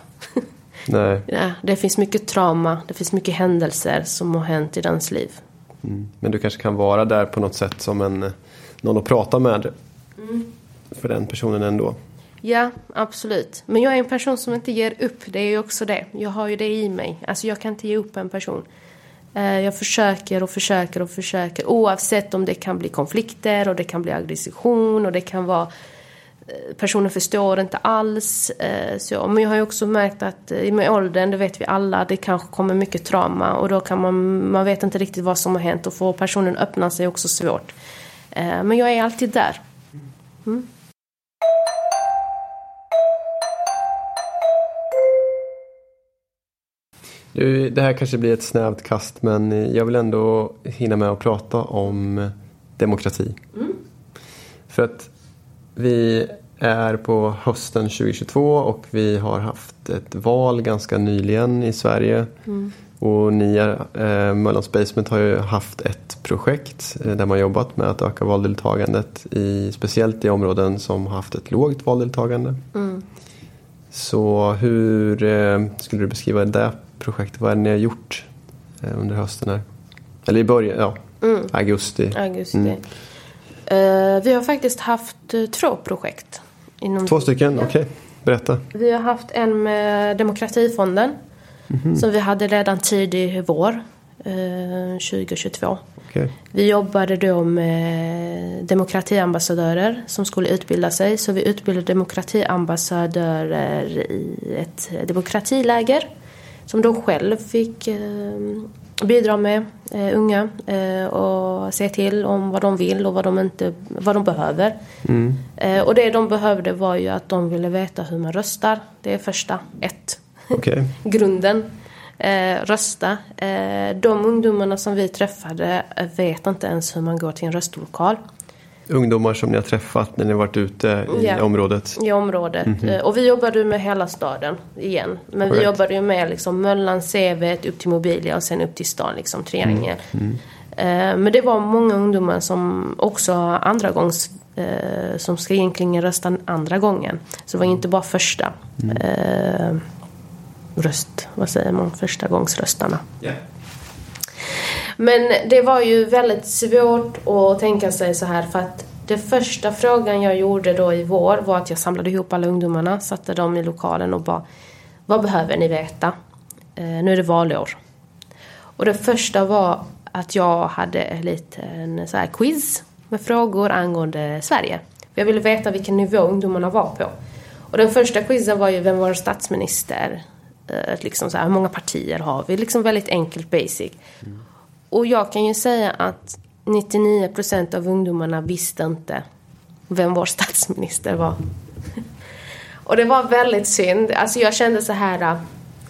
Nej. Ja, det finns mycket trauma, det finns mycket händelser som har hänt i dens liv. Mm. Men du kanske kan vara där på något sätt som en, någon att prata med mm. för den personen ändå. Ja, absolut. Men jag är en person som inte ger upp. Det är ju också det. Jag har ju det i mig. Alltså jag kan inte ge upp en person. Eh, jag försöker och försöker och försöker oavsett om det kan bli konflikter och det kan bli aggression och det kan vara eh, personen förstår inte alls. Eh, så, men jag har ju också märkt att med åldern, det vet vi alla, det kanske kommer mycket trauma och då kan man, man vet inte riktigt vad som har hänt och får personen öppna sig är också svårt. Men jag är alltid där. Mm. det här kanske blir ett snävt kast men jag vill ändå hinna med att prata om demokrati. Mm. För att vi är på hösten 2022 och vi har haft ett val ganska nyligen i Sverige. Mm. Och ni, eh, Möllands Basement har ju haft ett projekt eh, där man jobbat med att öka valdeltagandet i, speciellt i områden som har haft ett lågt valdeltagande. Mm. Så hur eh, skulle du beskriva det projektet? Vad är det ni har gjort eh, under hösten här? Eller i början, ja, mm. augusti. augusti. Uh, vi har faktiskt haft uh, två projekt. Två stycken, okej. Okay. Berätta. Vi har haft en med Demokratifonden. Mm -hmm. Som vi hade redan tidig vår. Uh, 2022. Okay. Vi jobbade då med demokratiambassadörer som skulle utbilda sig. Så vi utbildade demokratiambassadörer i ett demokratiläger som de själv fick eh, bidra med, eh, unga, eh, och se till om vad de vill och vad de, inte, vad de behöver. Mm. och det de behövde var ju att de ville veta hur man röstar. Det är första ett. Okay. Grunden. rösta. de ungdomarna som vi träffade vet inte ens hur man går till en röstlokal ungdomar som ni har träffat när ni har varit ute i ja, området? I området. Mm -hmm. Och vi jobbade med hela staden igen. Men Correct. vi jobbade ju med liksom Möllan, Sävet, upp till Mobilia och sen upp till stan, liksom triangel. Mm. Mm. Men det var många ungdomar som också andra gångs eh, som ska egentligen rösta andra gången. Så det var inte bara första mm. eh, röst, vad säger man, första gångsröstarna. Yeah. Men det var ju väldigt svårt att tänka sig så här för att det första frågan jag gjorde då i vår var att jag samlade ihop alla ungdomarna, satte dem i lokalen och bara Vad behöver ni veta? Eh, nu är det valår. Och det första var att jag hade en en så här quiz med frågor angående Sverige. Jag ville veta vilken nivå ungdomarna var på. Och den första quizen var ju vem var statsminister? Eh, liksom så här, hur många partier har vi? Liksom väldigt enkelt basic. Mm. Och jag kan ju säga att 99 procent av ungdomarna visste inte vem vår statsminister var. och det var väldigt synd. Alltså jag kände så här,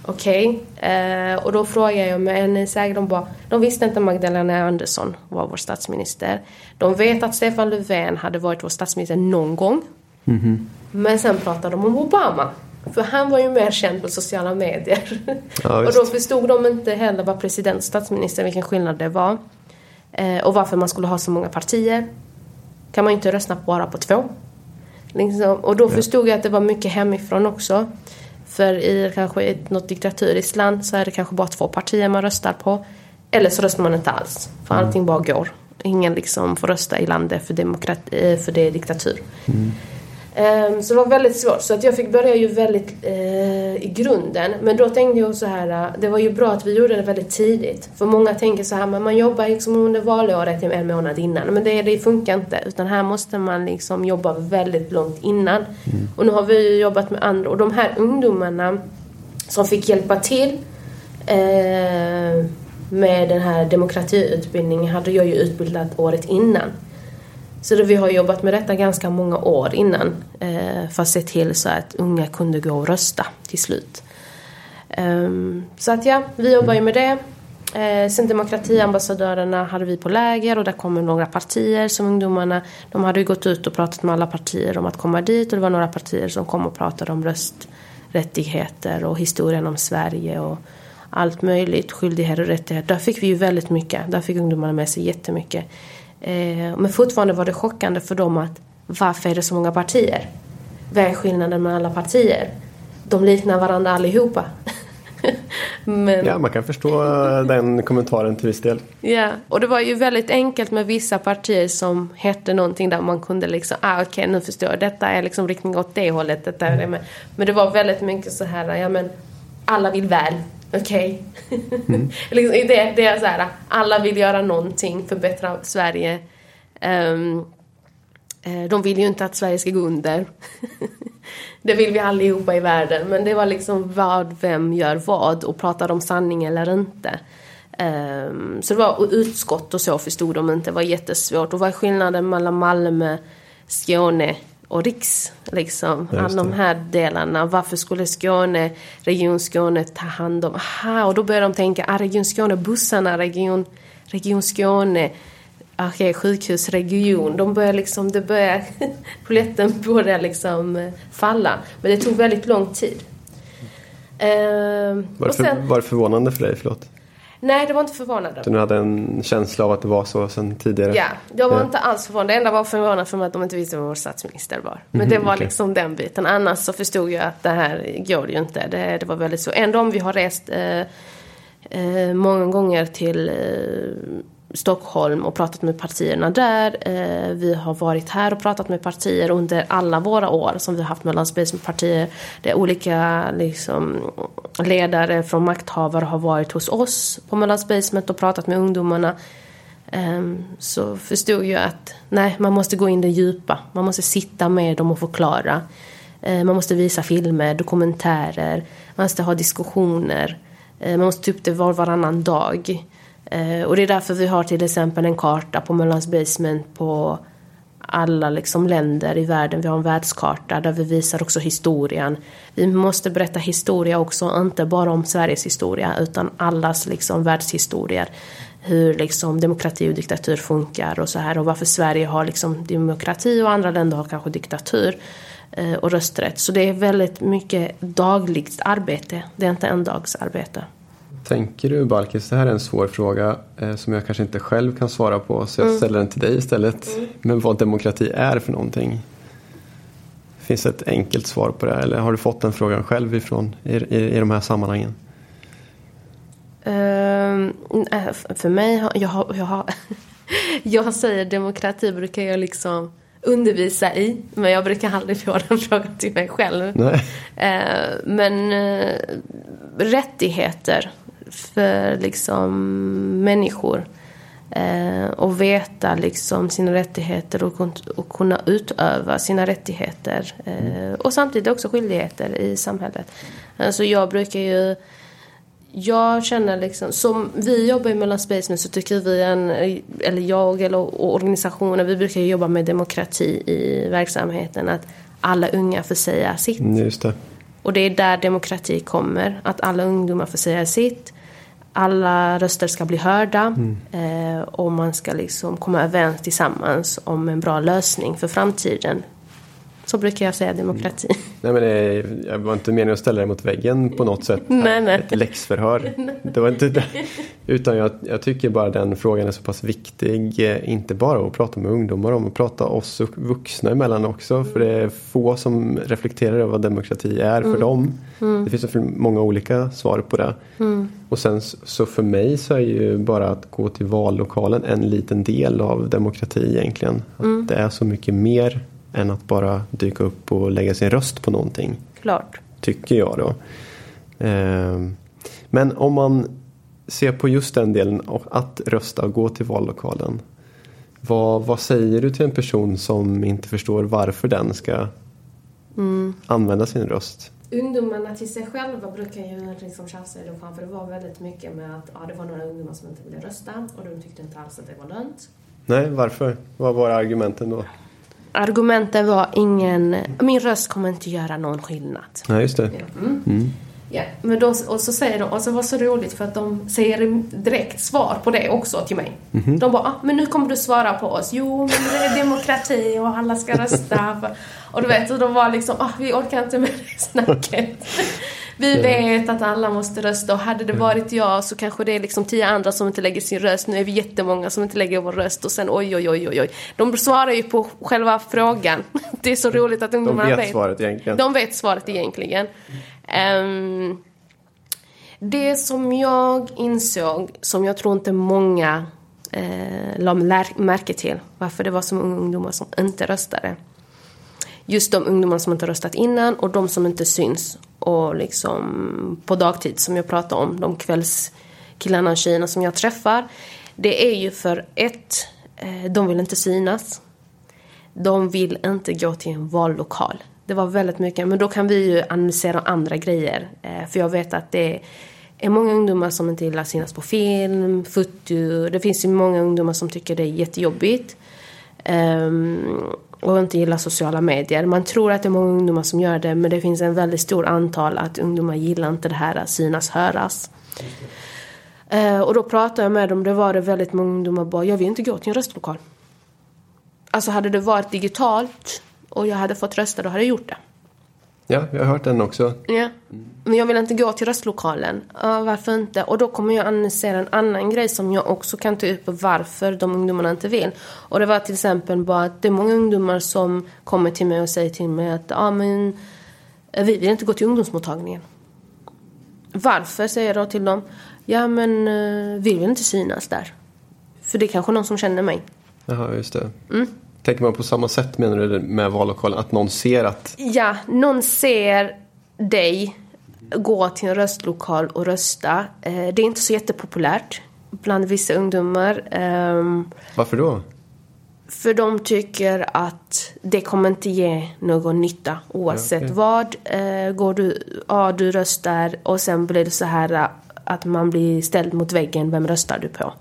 okej. Okay. Eh, och då frågade jag mig, ni säger de bara, de visste inte Magdalena Andersson var vår statsminister. De vet att Stefan Löfven hade varit vår statsminister någon gång. Mm -hmm. Men sen pratade de om Obama. För han var ju mer känd på sociala medier. Ja, och då förstod de inte heller vad president och statsminister, vilken skillnad det var. Eh, och varför man skulle ha så många partier. Kan man ju inte rösta bara på två. Liksom. Och då förstod jag att det var mycket hemifrån också. För i kanske ett, något diktaturiskt land så är det kanske bara två partier man röstar på. Eller så röstar man inte alls. För mm. allting bara går. Ingen liksom får rösta i landet för, demokrati, eh, för det är diktatur. Mm. Um, så det var väldigt svårt. Så att jag fick börja ju väldigt uh, i grunden. Men då tänkte jag så här, uh, det var ju bra att vi gjorde det väldigt tidigt. För många tänker så här, men man jobbar liksom under valåret en månad innan. Men det, det funkar inte. Utan här måste man liksom jobba väldigt långt innan. Mm. Och nu har vi jobbat med andra. Och de här ungdomarna som fick hjälpa till uh, med den här demokratiutbildningen hade jag ju utbildat året innan. Så vi har jobbat med detta ganska många år innan eh, för att se till så att unga kunde gå och rösta till slut. Um, så att ja, vi jobbar ju med det. Eh, sen demokratiambassadörerna hade vi på läger och där kom några partier som ungdomarna, de hade ju gått ut och pratat med alla partier om att komma dit och det var några partier som kom och pratade om rösträttigheter och historien om Sverige och allt möjligt, skyldigheter och rättigheter. Där fick vi ju väldigt mycket, där fick ungdomarna med sig jättemycket. Eh, men fortfarande var det chockande för dem att varför är det så många partier? Vad är skillnaden med alla partier? De liknar varandra allihopa. Men... Ja, man kan förstå den kommentaren till viss del. Ja, och det var ju väldigt enkelt med vissa partier som hette någonting där man kunde liksom, ah okej okay, nu förstår jag, detta är liksom riktning åt det hållet, detta är det med. Men det var väldigt mycket så här, ja men alla vill väl, okej? Okay? Mm. liksom, det, det är så här, alla vill göra någonting, förbättra Sverige. Um, de vill ju inte att Sverige ska gå under. det vill vi allihopa i världen. Men det var liksom vad, vem gör vad och pratar de sanning eller inte. Um, så det var utskott och så förstod de inte. Det var jättesvårt. Och vad är skillnaden mellan Malmö, Skåne och Riks? Liksom, ja, de här delarna. Varför skulle Skåne, Region Skåne ta hand om... Aha, och då började de tänka, ah, Region Skåne, bussarna, Region, region Skåne okej, sjukhusregion. De börjar liksom, det börjar, polletten börjar liksom eh, falla. Men det tog väldigt lång tid. Uh, var, det sen, var det förvånande för dig? Förlåt. Nej, det var inte förvånande. Du hade en känsla av att det var så sen tidigare? Ja, jag var ja. inte alls förvånad. Det enda var förvånande för mig att de inte visste vem vår statsminister var. Men mm, det var okay. liksom den biten. Annars så förstod jag att det här går ju inte. Det, det var väldigt så. Ändå om vi har rest eh, eh, många gånger till eh, Stockholm och pratat med partierna där. Eh, vi har varit här och pratat med partier under alla våra år som vi har haft mellan partier. Det är olika liksom, ledare från makthavare har varit hos oss på Mellanspacement och pratat med ungdomarna. Ehm, så förstod jag att nej, man måste gå in det djupa. Man måste sitta med dem och förklara. Eh, man måste visa filmer, dokumentärer, man måste ha diskussioner. Eh, man måste ta upp det var varannan dag. Eh, och det är därför vi har till exempel en karta på Möllans Basement på alla liksom länder i världen. Vi har en världskarta där vi visar också historien. Vi måste berätta historia också, inte bara om Sveriges historia utan allas liksom världshistorier. Hur liksom demokrati och diktatur funkar och så här och varför Sverige har liksom demokrati och andra länder har kanske diktatur eh, och rösträtt. Så det är väldigt mycket dagligt arbete, det är inte en dags arbete. Tänker du Balkis, det här är en svår fråga eh, som jag kanske inte själv kan svara på så jag mm. ställer den till dig istället. Mm. Men vad demokrati är för någonting? Finns det ett enkelt svar på det eller har du fått den frågan själv ifrån i, i, i de här sammanhangen? Uh, för mig, jag, har, jag, har, jag säger demokrati brukar jag liksom undervisa i. Men jag brukar aldrig få den frågan till mig själv. Nej. Uh, men uh, rättigheter för liksom människor. Eh, och veta liksom sina rättigheter och, och kunna utöva sina rättigheter. Eh, och samtidigt också skyldigheter i samhället. Alltså jag brukar ju jag känner liksom, som vi jobbar mellan Spaceman så tycker vi, en, eller jag eller organisationer, vi brukar jobba med demokrati i verksamheten. Att alla unga får säga sitt. Just det. Och det är där demokrati kommer. Att alla ungdomar får säga sitt alla röster ska bli hörda mm. eh, och man ska liksom komma överens tillsammans om en bra lösning för framtiden. Så brukar jag säga demokrati. Mm. Nej men det, jag var inte meningen att ställa dig mot väggen på något sätt. nej, nej. Ett läxförhör. Det var inte det. Utan jag, jag, tycker bara den frågan är så pass viktig. Eh, inte bara att prata med ungdomar om, att prata oss vuxna emellan också. För det är få som reflekterar över vad demokrati är för mm. dem. Mm. Det finns så många olika svar på det. Mm. Och sen så för mig så är ju bara att gå till vallokalen en liten del av demokrati egentligen. Att mm. det är så mycket mer än att bara dyka upp och lägga sin röst på någonting. Klart. Tycker jag då. Ehm, men om man ser på just den delen, att rösta och gå till vallokalen. Vad, vad säger du till en person som inte förstår varför den ska mm. använda sin röst? Ungdomarna till sig själva brukar ju liksom tjafsa i dem för det var väldigt mycket med att ja, det var några ungdomar som inte ville rösta och de tyckte inte alls att det var lönt. Nej, varför? Vad var argumenten då? Argumenten var ingen, min röst kommer inte göra någon skillnad. Ja, just det. Mm. Mm. Ja, men då, och så säger de, och så var det så roligt för att de säger direkt svar på det också till mig. Mhm. De bara, ah, men nu kommer du svara på oss. Jo, men det är demokrati och alla ska rösta. och du vet, och de var liksom, ah, vi orkar inte med det snacket. Vi vet att alla måste rösta och hade det varit jag så kanske det är liksom tio andra som inte lägger sin röst. Nu är vi jättemånga som inte lägger vår röst och sen oj, oj, oj, oj, oj. De svarar ju på själva frågan. Det är så roligt att De ungdomarna vet svaret egentligen. de vet svaret egentligen. Ehm, det som jag insåg, som jag tror inte många uh, la märke till, varför det var så många ungdomar som inte röstade. Just de ungdomar som inte röstat innan och de som inte syns. Och liksom på dagtid som jag pratade om, de kvällskillarna och tjejerna som jag träffar. Det är ju för ett, eh, de vill inte synas de vill inte gå till en vallokal. Det var väldigt mycket, men då kan vi ju analysera andra grejer. Eh, för jag vet att det är många ungdomar som inte gillar att synas på film, foto. Det finns ju många ungdomar som tycker det är jättejobbigt. Ehm, och inte gillar sociala medier. Man tror att det är många ungdomar som gör det, men det finns en väldigt stor antal att ungdomar gillar inte det här att synas, höras. Eh, och då pratade jag med dem, det var det väldigt många ungdomar bara, jag vill inte gå till en röstlokal. Alltså hade det varit digitalt och jag hade fått rösta, då hade jag gjort det. Ja, jag har hört den också. Ja. Men jag vill inte gå till röstlokalen. Ja, varför inte? Och då kommer jag analysera en annan grej som jag också kan ta upp varför de ungdomarna inte vill. Och det var till exempel bara att det är många ungdomar som kommer till mig och säger till mig att ja, men vi vill inte gå till ungdomsmottagningen. Varför, säger jag då till dem. Ja, men eh, vi vill inte synas där. För det är kanske någon som känner mig. Jaha, just det. Tänker man på samma sätt menar du med vallokalen? Att någon ser att... Ja, någon ser dig gå till en röstlokal och rösta. Eh, Det är inte så jättepopulärt bland vissa ungdomar. ehm, Varför då? För de tycker att det kommer inte ge någon nytta oavsett Ja, okej. vad. Eh, Går du, ja du röstar och sen blir det så här eh, att man blir ställd mot väggen. Vem röstar du på?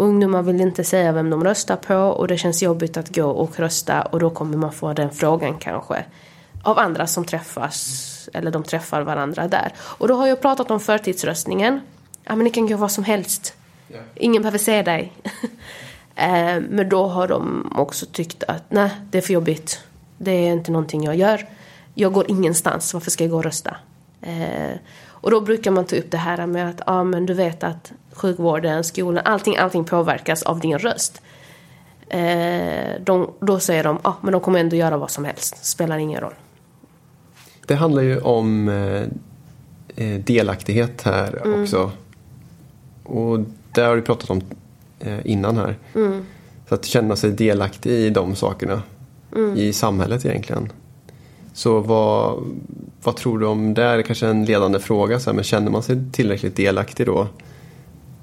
Ungdomar vill inte säga vem de röstar på och det känns jobbigt att gå och rösta och då kommer man få den frågan kanske. Av andra som träffas, eller de träffar varandra där. Och då har jag pratat om förtidsröstningen. Ja men ni kan gå vad som helst. Ingen behöver se dig. Eh, Men då har de också tyckt att nej, det är för jobbigt. Det är inte någonting jag gör. Jag går ingenstans, varför ska jag gå och rösta? Och då brukar man ta upp det här med att ja, men du vet att sjukvården, skolan, allting, allting påverkas av din röst. Eh, De, då säger de ja, men de kommer ändå göra vad som helst, spelar ingen roll. Det handlar ju om eh, eh, delaktighet här också. Och det har du pratat om eh, innan här. Så att känna sig delaktig i de sakerna. I samhället egentligen. Så vad, vad tror du om det? är kanske en ledande fråga. Så här, men känner man sig tillräckligt delaktig då?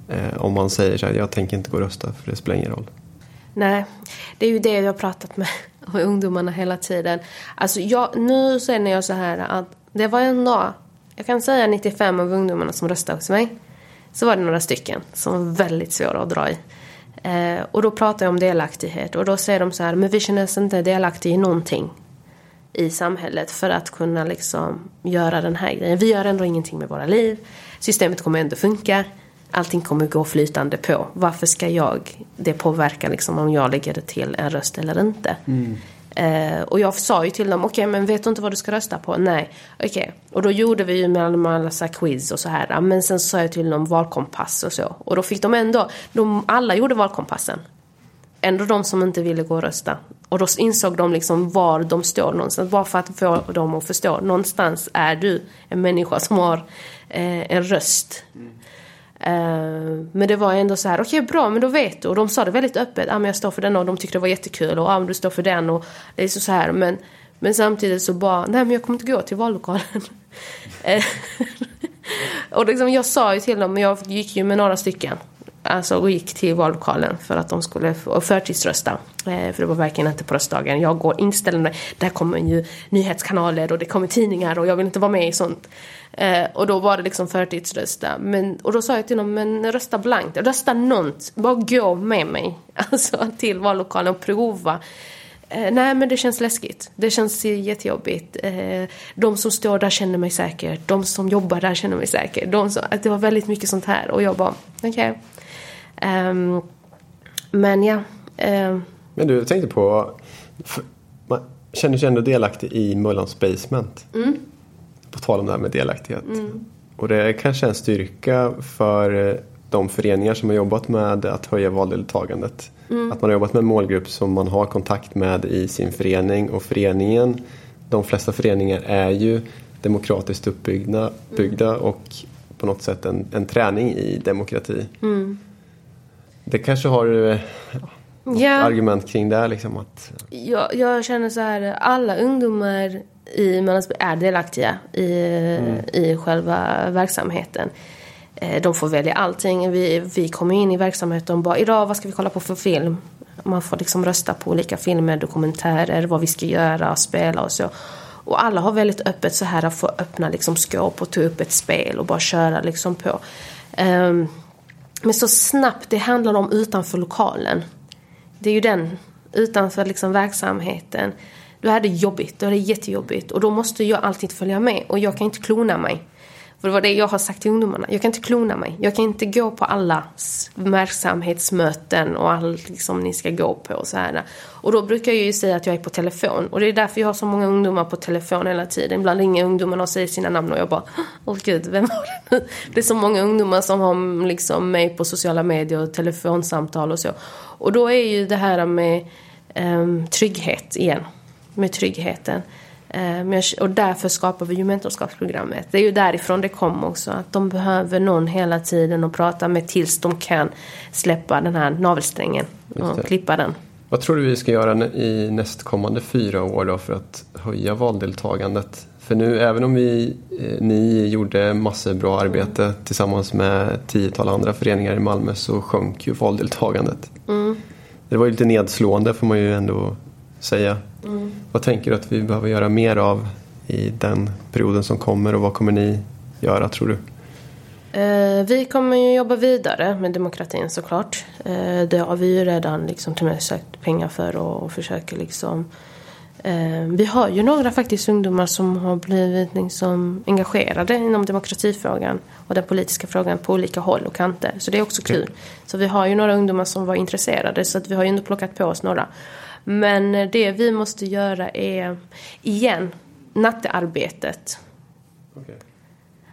Eh, om man säger så här, jag tänker inte gå och rösta för det spelar ingen roll. Nej, det är ju det jag har pratat med ungdomarna hela tiden. Alltså jag, nu känner jag så här att det var en dag, jag kan säga 95 av ungdomarna som röstade hos mig, så var det några stycken som var väldigt svåra att dra i. Eh, och då pratar jag om delaktighet och då säger de så här, men vi känner oss inte delaktiga i någonting i samhället för att kunna liksom göra den här grejen. Vi gör ändå ingenting med våra liv. Systemet kommer ändå funka. Allting kommer gå flytande på. Varför ska jag, det påverka liksom om jag lägger det till en röst eller inte? Eh, och jag sa ju till dem, okej men vet du inte vad du ska rösta på? Nej, okej. Och då gjorde vi ju med alla quiz och så här. Men sen sa jag till dem valkompass och så. Och då fick de ändå, de, alla gjorde valkompassen ändå de som inte ville gå och rösta. Och då insåg de liksom var de står någonstans. Bara för att få dem att förstå. Någonstans är du en människa som har eh, en röst. Eh, men det var ändå så här, okej bra, men då vet du. Och de sa det väldigt öppet, ah, men jag står för den och de tyckte det var jättekul. Och ah, men du står för den och det är så, så här. Men, men samtidigt så bara, nej men jag kommer inte gå till vallokalen. Eh, och liksom, jag sa ju till dem, jag gick ju med några stycken. Alltså och gick till vallokalen för att de skulle förtidsrösta. Eh, för det var verkligen inte på röstdagen. Jag går inställande, mig. Där kommer ju nyhetskanaler och det kommer tidningar och jag vill inte vara med i sånt. Eh, och då var det liksom förtidsrösta. Men, och då sa jag till dem, men rösta blankt. Rösta nånt. Bara gå med mig. Alltså till vallokalen och prova. Eh, nej, men det känns läskigt. Det känns jättejobbigt. Eh, de som står där känner mig säker. De som jobbar där känner mig säker. De som, det var väldigt mycket sånt här. Och jag bara, okej. Okay. Um, men ja. Um, men du, jag tänkte på. Man känner sig ändå delaktig i Möllans Basement. Mm. På tal om det här med delaktighet. Mm. Och det är kanske en styrka för eh, de föreningar som har jobbat med att höja valdeltagandet. Mm. Att man har jobbat med en målgrupp som man har kontakt med i sin förening och föreningen, de flesta föreningar är ju demokratiskt uppbyggda mm. och på något sätt en, en träning i demokrati. Mm. Det kanske har ja, ja. argument kring det? Liksom att... jag, jag känner så här, alla ungdomar i Mellansberg är delaktiga i, mm. i själva verksamheten. Eh, de får välja allting. Vi, vi kommer in i verksamheten och bara idag vad ska vi kolla på för film? Man får liksom rösta på olika filmer, dokumentärer, vad vi ska göra, spela och så. Och alla har väldigt öppet så här att få öppna liksom skåp och ta upp ett spel och bara köra liksom på. Um, men så snabbt det handlar om utanför lokalen. Det är ju den, utanför liksom verksamheten. Då är det jobbigt, då är det jättejobbigt. Och då måste jag alltid följa med och jag kan inte klona mig. För det var det jag har sagt till ungdomarna. Jag kan inte klona mig. Jag kan inte gå på alla verksamhetsmöten och allt liksom ni ska gå på. Och, så här. och då brukar jag ju säga att jag är på telefon. Och det är därför jag har så många ungdomar på telefon hela tiden. Ibland ringer ungdomarna och säger sina namn och jag bara Åh gud, vem var det nu? Det är så många ungdomar som har liksom mig på sociala medier och telefonsamtal och så. Och då är ju det här med um, trygghet igen. Med tryggheten. Eh, och därför skapar vi ju mentorskapsprogrammet. Det är ju därifrån det kom också. Att de behöver någon hela tiden att prata med tills de kan släppa den här navelsträngen och klippa den. Vad tror du vi ska göra i nästkommande fyra år då för att höja valdeltagandet? För nu, även om vi, eh, ni gjorde massor bra arbete tillsammans med tiotal andra föreningar i Malmö så sjönk ju valdeltagandet. Mm. Det var ju lite nedslående får man ju ändå säga. Mm. Vad tänker du att vi behöver göra mer av i den perioden som kommer och vad kommer ni göra tror du? Eh, vi kommer ju jobba vidare med demokratin såklart. Eh, det har vi ju redan liksom till och med sökt pengar för och, försöker liksom eh, vi har ju några faktiskt ungdomar som har blivit liksom engagerade inom demokratifrågan och den politiska frågan på olika håll och kanter. Så det är också kul. Så vi har ju några ungdomar som var intresserade så att vi har ju ändå plockat på oss några. Men det vi måste göra är, igen, nattearbetet. Okay.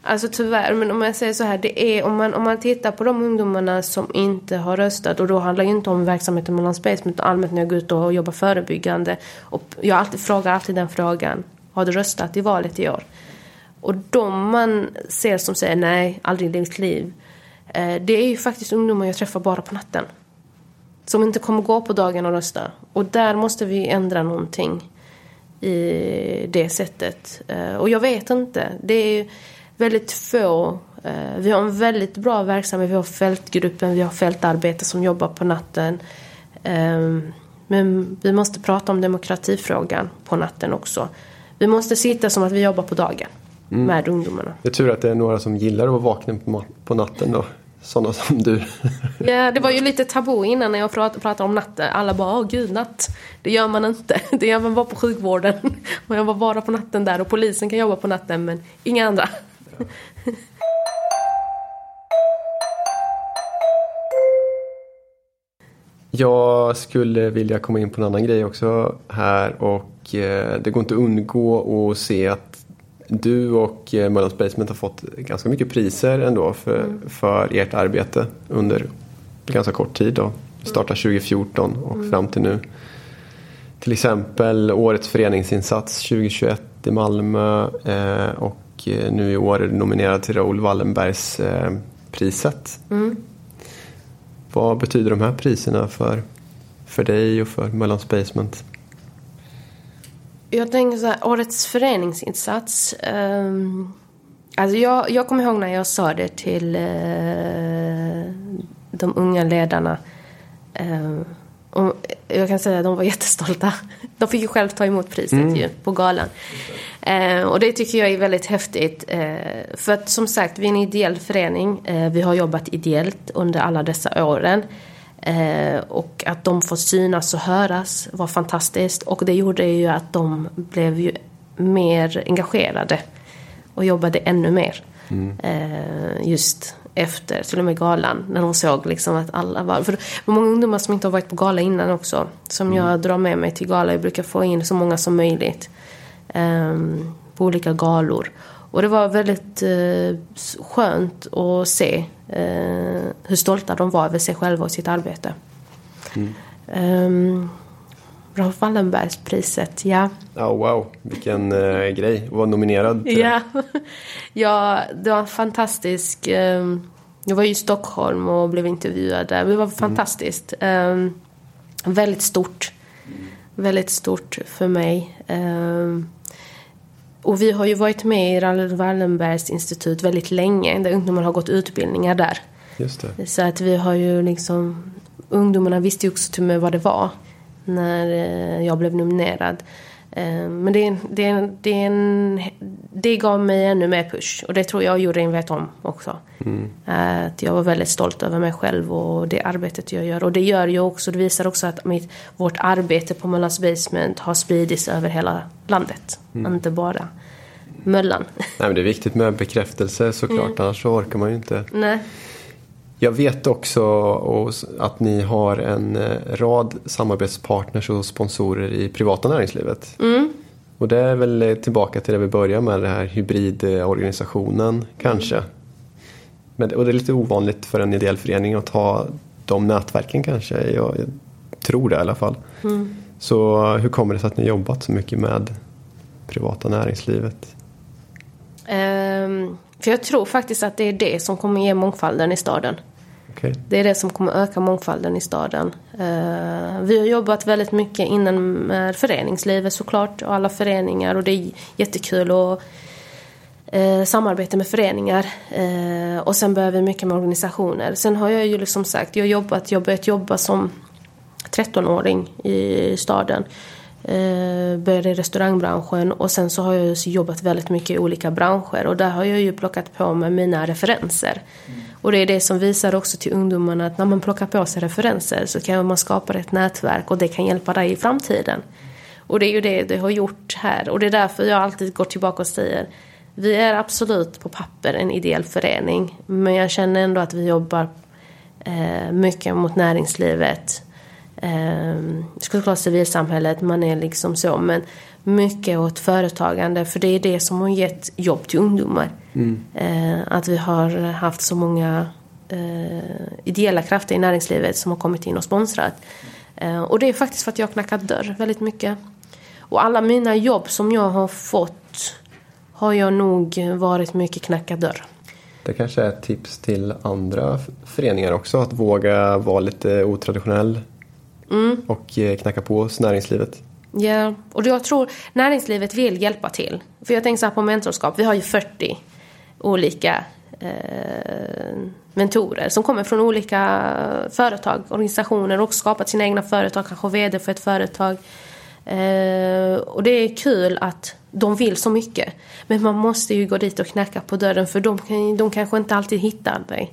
Alltså tyvärr, men om jag säger så här, det är om man, om man tittar på de ungdomarna som inte har röstat och då handlar det inte om verksamheten mellan Space utan allmänt när jag går ut och jobbar förebyggande. Och jag alltid, frågar alltid den frågan, har du röstat i valet i år? Och de man ser som säger nej, aldrig i mitt liv. Eh, det är ju faktiskt ungdomar jag träffar bara på natten. Som inte kommer gå på dagen och rösta. Och där måste vi ändra någonting i det sättet. Eh, och jag vet inte. Det är väldigt få. Eh, vi har en väldigt bra verksamhet. Vi har fältgruppen, vi har fältarbete som jobbar på natten. Ehm, men vi måste prata om demokratifrågan på natten också. Vi måste sitta som att vi jobbar på dagen mm. med ungdomarna. Det är tur att det är några som gillar att vara vakna på natten då sådana som du. Ja, det var ju lite tabu innan när jag pratade om natten. Alla bara, åh gud, natt. Det gör man inte. Det gör man bara på sjukvården. Jag var bara på natten där och polisen kan jobba på natten men inga andra. Ja. Jag skulle vilja komma in på en annan grej också här och eh, det går inte att undgå att se att du och eh, Möllans Basement har fått ganska mycket priser ändå för, mm. för ert arbete under ganska kort tid. Då. Startade 2014 och mm. fram till nu. Till exempel Årets föreningsinsats 2021 i Malmö eh, och eh, nu i år är du nominerad till Raoul Wallenbergs eh, priset. Mm. Vad betyder de här priserna för, för dig och för Möllans Basement? Jag tänker så här, årets föreningsinsats. Um, alltså jag, jag kommer ihåg när jag sa det till uh, de unga ledarna. Um, och jag kan säga att de var jättestolta. De fick ju själv ta emot priset mm. ju, på galan. Uh, och det tycker jag är väldigt häftigt. Uh, för att som sagt, vi är en ideell förening. vi har jobbat ideellt under alla dessa åren. Eh, och att de får synas och höras var fantastiskt. Och det gjorde ju att de blev ju mer engagerade och jobbade ännu mer. Mm. Eh, just efter till och med galan. När de såg liksom att alla var... För det var många ungdomar som inte har varit på gala innan också. Som mm. jag drar med mig till gala. Jag brukar få in så många som möjligt. Eh, på olika galor. Och det var väldigt eh, skönt att se eh, hur stolta de var över sig själva och sitt arbete. Mm. Um, Raoul Wallenbergspriset, ja. Oh, wow, vilken eh, grej att vara nominerad till ja. ja, det var fantastiskt. Eh, jag var ju i Stockholm och blev intervjuad där. Det var mm. fantastiskt. Eh, väldigt stort. Väldigt stort för mig. Ehm, och vi har ju varit med i Raoul Wallenbergs institut väldigt länge. Där ungdomar har gått utbildningar där. Just det. Så att vi har ju liksom... Ungdomarna visste ju också till mig vad det var när eh, jag blev nominerad. Eh, men det, det, det, det gav mig ännu mer push. Och det tror jag juryn vet om också. Mm. Att jag var väldigt stolt över mig själv och det arbetet jag gör. Och det gör ju också, det visar också att mitt, vårt arbete på Möllans Basement har spridits över hela landet. Mm. Inte bara Möllan. Nej men det är viktigt med bekräftelse såklart, mm. annars så orkar man ju inte. Nej. Jag vet också att ni har en eh, rad samarbetspartners och sponsorer i privata näringslivet. Mm. Och det är väl tillbaka till det vi började med, den här hybridorganisationen kanske. Mm. Men, och det är lite ovanligt för en ideell förening att ha de nätverken kanske. Jag, jag tror det i alla fall. Mm. Så hur kommer det sig att ni jobbat så mycket med privata näringslivet? Um, för jag tror faktiskt att det är det som kommer ge mångfalden i staden. Okay. Det är det som kommer öka mångfalden i staden. Eh, vi har jobbat väldigt mycket inom med föreningslivet såklart och alla föreningar och det är jättekul att eh, samarbeta med föreningar. Och sen börjar vi mycket med organisationer. Sen har jag ju liksom sagt, jag har jobbat, jag börjat jobba som 13-åring i staden. Eh, började i restaurangbranschen och sen så har jag jobbat väldigt mycket i olika branscher och där har jag ju plockat på mig mina referenser. Mm. Och det är det som visar också till ungdomarna att när man plockar på sig referenser så kan man skapa ett nätverk och det kan hjälpa dig i framtiden. Och det är ju det det har gjort här och det är därför jag alltid går tillbaka och säger vi är absolut på papper en ideell förening men jag känner ändå att vi jobbar eh, mycket mot näringslivet eh, såklart civilsamhället, man är liksom så, men mycket åt företagande för det är det som har gett jobb till ungdomar. Mm. Eh, att vi har haft så många eh, ideella krafter i näringslivet som har kommit in och sponsrat. Eh, och det är faktiskt för att jag har knackat dörr väldigt mycket. Och alla mina jobb som jag har fått har jag nog varit mycket knacka dörr. Det kanske är ett tips till andra föreningar också, att våga vara lite otraditionell Mm. Och eh, knacka på hos näringslivet. Ja, och jag tror näringslivet vill hjälpa till. För jag tänker så här på mentorskap, vi har ju 40 olika eh, mentorer som kommer från olika företag, organisationer och skapat sina egna företag, kanske VD för ett företag. Eh, och det är kul att de vill så mycket. Men man måste ju gå dit och knacka på dörren för de, de kanske inte alltid hittar dig.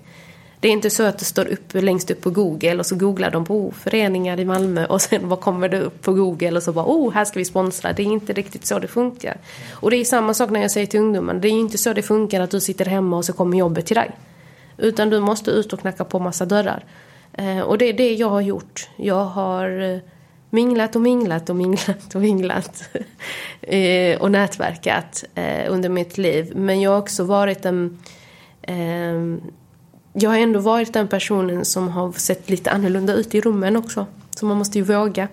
Det är inte så att det står upp längst upp på Google och så googlar de på oh, föreningar i Malmö och sen vad kommer det upp på Google och så bara oh, här ska vi sponsra. Det är inte riktigt så det funkar. Och det är samma sak när jag säger till ungdomarna. Det är inte så det funkar att du sitter hemma och så kommer jobbet till dig. Utan du måste ut och knacka på massa dörrar. Eh, och det är det jag har gjort. Jag har eh, minglat och minglat och minglat och minglat eh, och nätverkat under mitt liv. Men jag har också varit en jag har ändå varit den personen som har sett lite annorlunda ut i rummen också. Så man måste ju våga.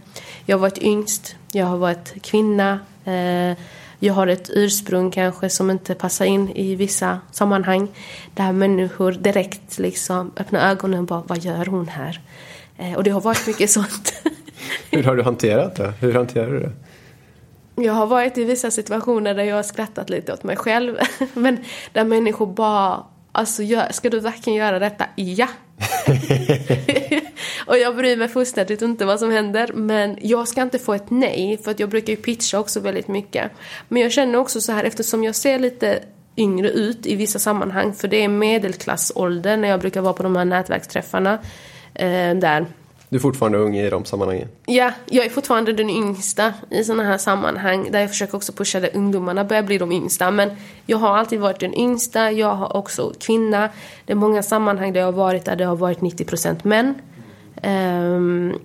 Jag har varit yngst, jag har varit kvinna. Eh, jag har ett ursprung kanske som inte passar in i vissa sammanhang. Där människor direkt liksom öppnar ögonen och bara, vad gör hon här? Eh, och det har varit mycket sånt. Hur har du hanterat det? Hur hanterar du det? Jag har varit i vissa situationer där jag har skrattat lite åt mig själv. Men där människor bara Alltså, ska du verkligen göra detta? Ja! och jag bryr mig fullständigt inte vad som händer. Men jag ska inte få ett nej, för att jag brukar ju pitcha också väldigt mycket. Men jag känner också så här, eftersom jag ser lite yngre ut i vissa sammanhang, för det är medelklassålder när jag brukar vara på de här nätverksträffarna. Eh, där du är fortfarande ung i de sammanhangen? Ja, jag är fortfarande den yngsta i sådana här sammanhang. Där jag försöker också pusha där ungdomarna börjar bli de yngsta. Men jag har alltid varit den yngsta. Jag har också kvinna. Det är många sammanhang där jag har varit där det har varit 90% män. Um,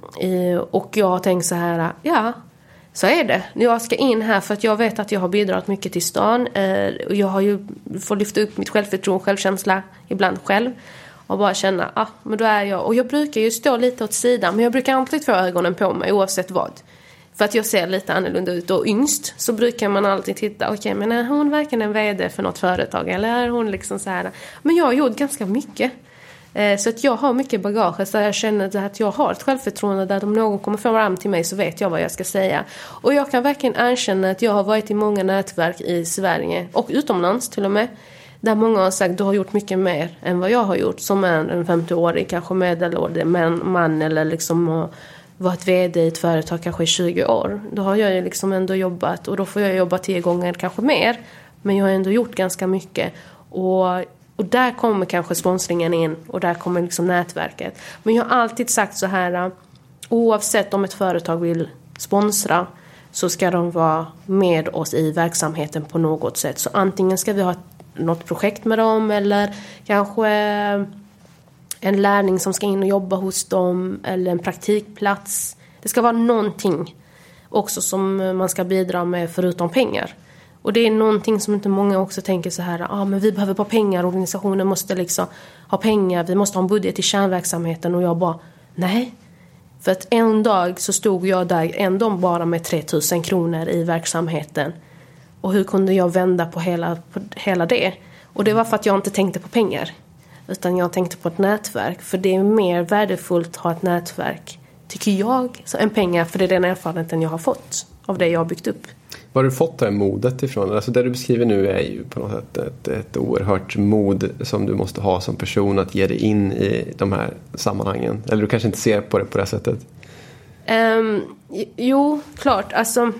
och jag har tänkt så här, ja, så är det. Jag ska in här för att jag vet att jag har bidragit mycket till stan. Uh, jag har ju fått lyfta upp mitt självförtroende, och självkänsla ibland själv. Och bara känna, ah, men då är jag. Och jag brukar ju stå lite åt sidan, men jag brukar alltid få ögonen på mig oavsett vad. För att jag ser lite annorlunda ut. Och yngst så brukar man alltid titta, okej okay, men är hon verkligen en VD för något företag? Eller är hon liksom så här. Men jag har gjort ganska mycket. Eh, så att jag har mycket bagage så jag känner att jag har ett självförtroende där om någon kommer fram till mig så vet jag vad jag ska säga. Och jag kan verkligen erkänna att jag har varit i många nätverk i Sverige och utomlands till och med. Där många har sagt du har gjort mycket mer än vad jag har gjort som är en 50-årig, kanske medelålders man eller liksom varit VD i ett företag kanske i 20 år. Då har jag ju liksom ändå jobbat och då får jag jobba tio gånger kanske mer. Men jag har ändå gjort ganska mycket. Och, och där kommer kanske sponsringen in och där kommer liksom nätverket. Men jag har alltid sagt så här oavsett om ett företag vill sponsra så ska de vara med oss i verksamheten på något sätt. Så antingen ska vi ha något projekt med dem eller kanske en lärling som ska in och jobba hos dem eller en praktikplats. Det ska vara någonting också som man ska bidra med förutom pengar. Och det är någonting som inte många också tänker så här, ah, men vi behöver bara pengar, organisationen måste liksom ha pengar, vi måste ha en budget i kärnverksamheten och jag bara, nej. För att en dag så stod jag där ändå bara med 3000 kronor i verksamheten och hur kunde jag vända på hela, på hela det? Och det var för att jag inte tänkte på pengar. Utan jag tänkte på ett nätverk. För det är mer värdefullt att ha ett nätverk, tycker jag, än pengar. För det är den erfarenheten jag har fått av det jag har byggt upp. Var har du fått det här modet ifrån? Alltså det du beskriver nu är ju på något sätt ett, ett oerhört mod som du måste ha som person att ge dig in i de här sammanhangen. Eller du kanske inte ser på det på det sättet? Um, jo, klart. Alltså,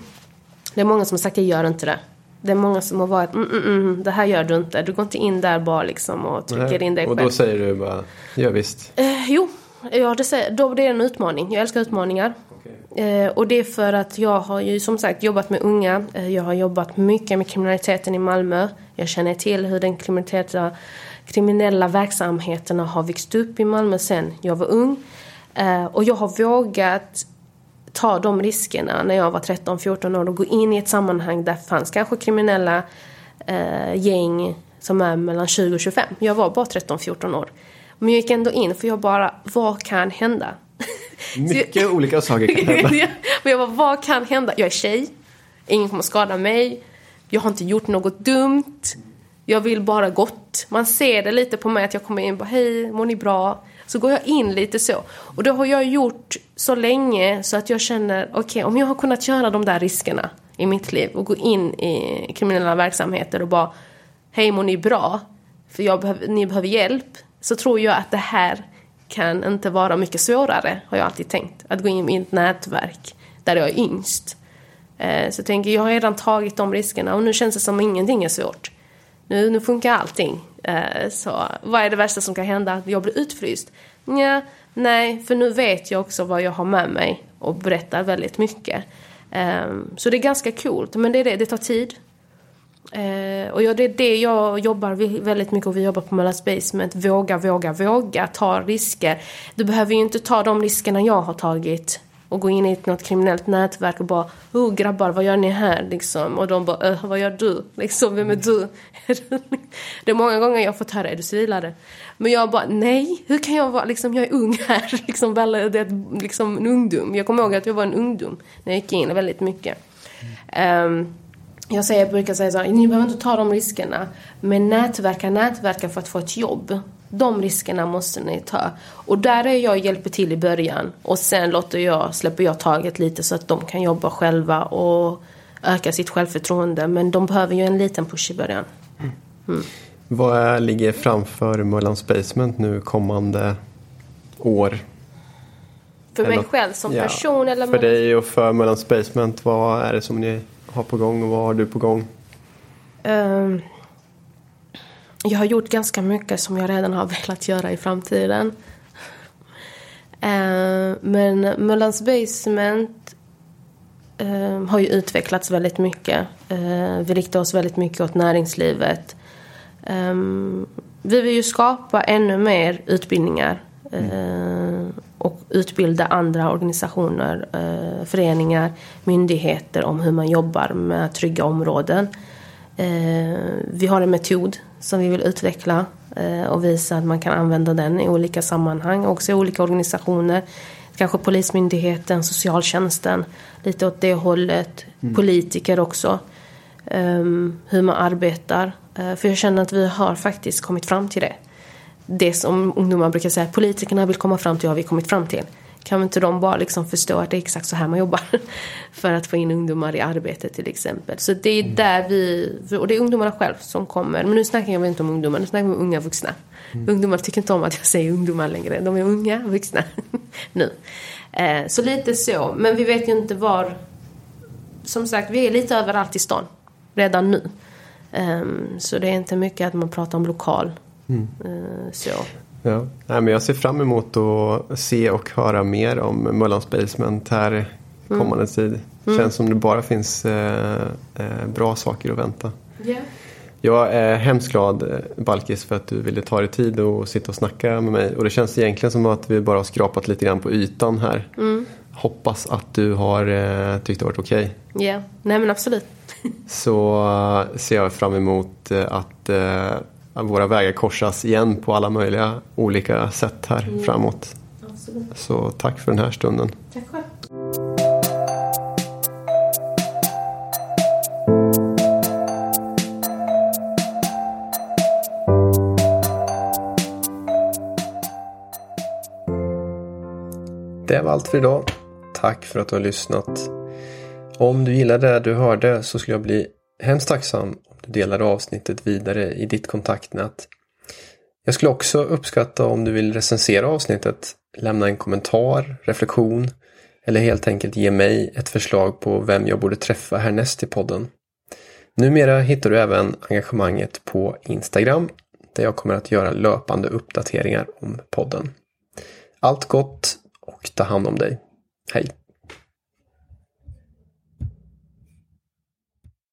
det är många som har sagt att jag gör inte det. Det är många som har varit, mm, mm, mm, det här gör du inte. Du går inte in där bara liksom och trycker Nej. in dig själv. Och då säger du bara, ja visst. Eh, jo, ja, det, säger, då, det är en utmaning. Jag älskar utmaningar. Okay. Eh, och det är för att jag har ju som sagt jobbat med unga. Eh, jag har jobbat mycket med kriminaliteten i Malmö. Jag känner till hur den kriminella, kriminella verksamheterna har växt upp i Malmö sen jag var ung. Eh, och jag har vågat ta de riskerna när jag var 13-14 år och gå in i ett sammanhang där fanns kanske kriminella eh, gäng som är mellan 20 och 25. Jag var bara 13-14 år. Men jag gick ändå in för jag bara, vad kan hända? Mycket jag, olika saker kan hända. men jag bara, vad kan hända? Jag är tjej, ingen kommer skada mig, jag har inte gjort något dumt, jag vill bara gott. Man ser det lite på mig att jag kommer in och bara, hej, mår ni bra? Så går jag in lite så. Och det har jag gjort så länge så att jag känner, okej okay, om jag har kunnat göra de där riskerna i mitt liv och gå in i kriminella verksamheter och bara, hej mår ni bra? För jag behöver, ni behöver hjälp. Så tror jag att det här kan inte vara mycket svårare, har jag alltid tänkt. Att gå in i ett nätverk där jag är yngst. Eh, så jag tänker, jag har redan tagit de riskerna och nu känns det som att ingenting är svårt. Nu, nu funkar allting. Eh, så vad är det värsta som kan hända? Att jag blir utfryst? Nja, nej, för nu vet jag också vad jag har med mig och berättar väldigt mycket. Ehm, så det är ganska coolt, men det är det, det tar tid. Eh, och det är det jag jobbar väldigt mycket och vi jobbar på Mellas Basement. Våga, våga, våga. Ta risker. Du behöver ju inte ta de riskerna jag har tagit och gå in i något kriminellt nätverk och bara oh grabbar vad gör ni här liksom och de bara äh, vad gör du liksom vem är du? det är många gånger jag har fått höra är du civilare? Men jag bara nej hur kan jag vara liksom jag är ung här liksom väl det är liksom en ungdom jag kommer ihåg att jag var en ungdom när jag gick in väldigt mycket. Um, jag, säger, jag brukar säga så här, ni behöver inte ta de riskerna men nätverka, nätverka för att få ett jobb. De riskerna måste ni ta. Och där är jag hjälper till i början. Och sen låter jag, släpper jag taget lite så att de kan jobba själva och öka sitt självförtroende. Men de behöver ju en liten push i början. Mm. Vad ligger framför Möllands Basement nu kommande år? För mig själv som ja, person? Eller för dig och för Möllands Basement. Vad är det som ni har på gång och vad har du på gång? Um, jag har gjort ganska mycket som jag redan har velat göra i framtiden. Eh, men Möllans Basement eh, har ju utvecklats väldigt mycket. Eh, vi riktar oss väldigt mycket åt näringslivet. Vi vill ju skapa ännu mer utbildningar och utbilda andra organisationer, föreningar, myndigheter om hur man jobbar med trygga områden. Vi har en metod som vi vill utveckla eh, och visa att man kan använda den i olika sammanhang, också i olika organisationer. Kanske Polismyndigheten, socialtjänsten, lite åt det hållet. Mm. Politiker också. Um, hur man arbetar. Uh, för jag känner att vi har faktiskt kommit fram till det. Det som ungdomar brukar säga, politikerna vill komma fram till, har vi kommit fram till. Kan inte de bara liksom förstå att det är exakt så här man jobbar? för att få in ungdomar i arbete till exempel. Så det är mm. där vi, och det är ungdomarna själv som kommer. Men nu snackar jag inte om ungdomar, nu snackar vi om unga vuxna. Mm. Ungdomar tycker inte om att jag säger ungdomar längre. De är unga vuxna nu. Eh, så lite så. Men vi vet ju inte var... Som sagt, vi är lite överallt i stan. Redan nu. Um, så det är inte mycket att man pratar om lokal. Mm. Uh, så. Ja. Nej, men jag ser fram emot att se och höra mer om Möllans Basement här mm. kommande mm. tid. Mm. Känns som det bara finns eh, eh, bra saker att vänta. Yeah. Jag är hemskt glad eh, Balkis för att du ville ta dig tid och sitta och snacka med mig. Och det känns egentligen som att vi bara har skrapat lite grann på ytan här. Mm. Hoppas att du har eh, tyckt det varit okej. Okay. Ja, nej men absolut. Så uh, ser jag fram emot att uh, våra vägar korsas igen på alla möjliga olika sätt här mm. framåt. Absolut. Så tack för den här stunden. Tack själv. Det var allt för idag. Tack för att du har lyssnat. Om du gillade det du hörde så skulle jag bli hemskt tacksam du delar avsnittet vidare i ditt kontaktnät. Jag skulle också uppskatta om du vill recensera avsnittet, lämna en kommentar, reflektion eller helt enkelt ge mig ett förslag på vem jag borde träffa härnäst i podden. Numera hittar du även engagemanget på Instagram där jag kommer att göra löpande uppdateringar om podden. Allt gott och ta hand om dig. Hej!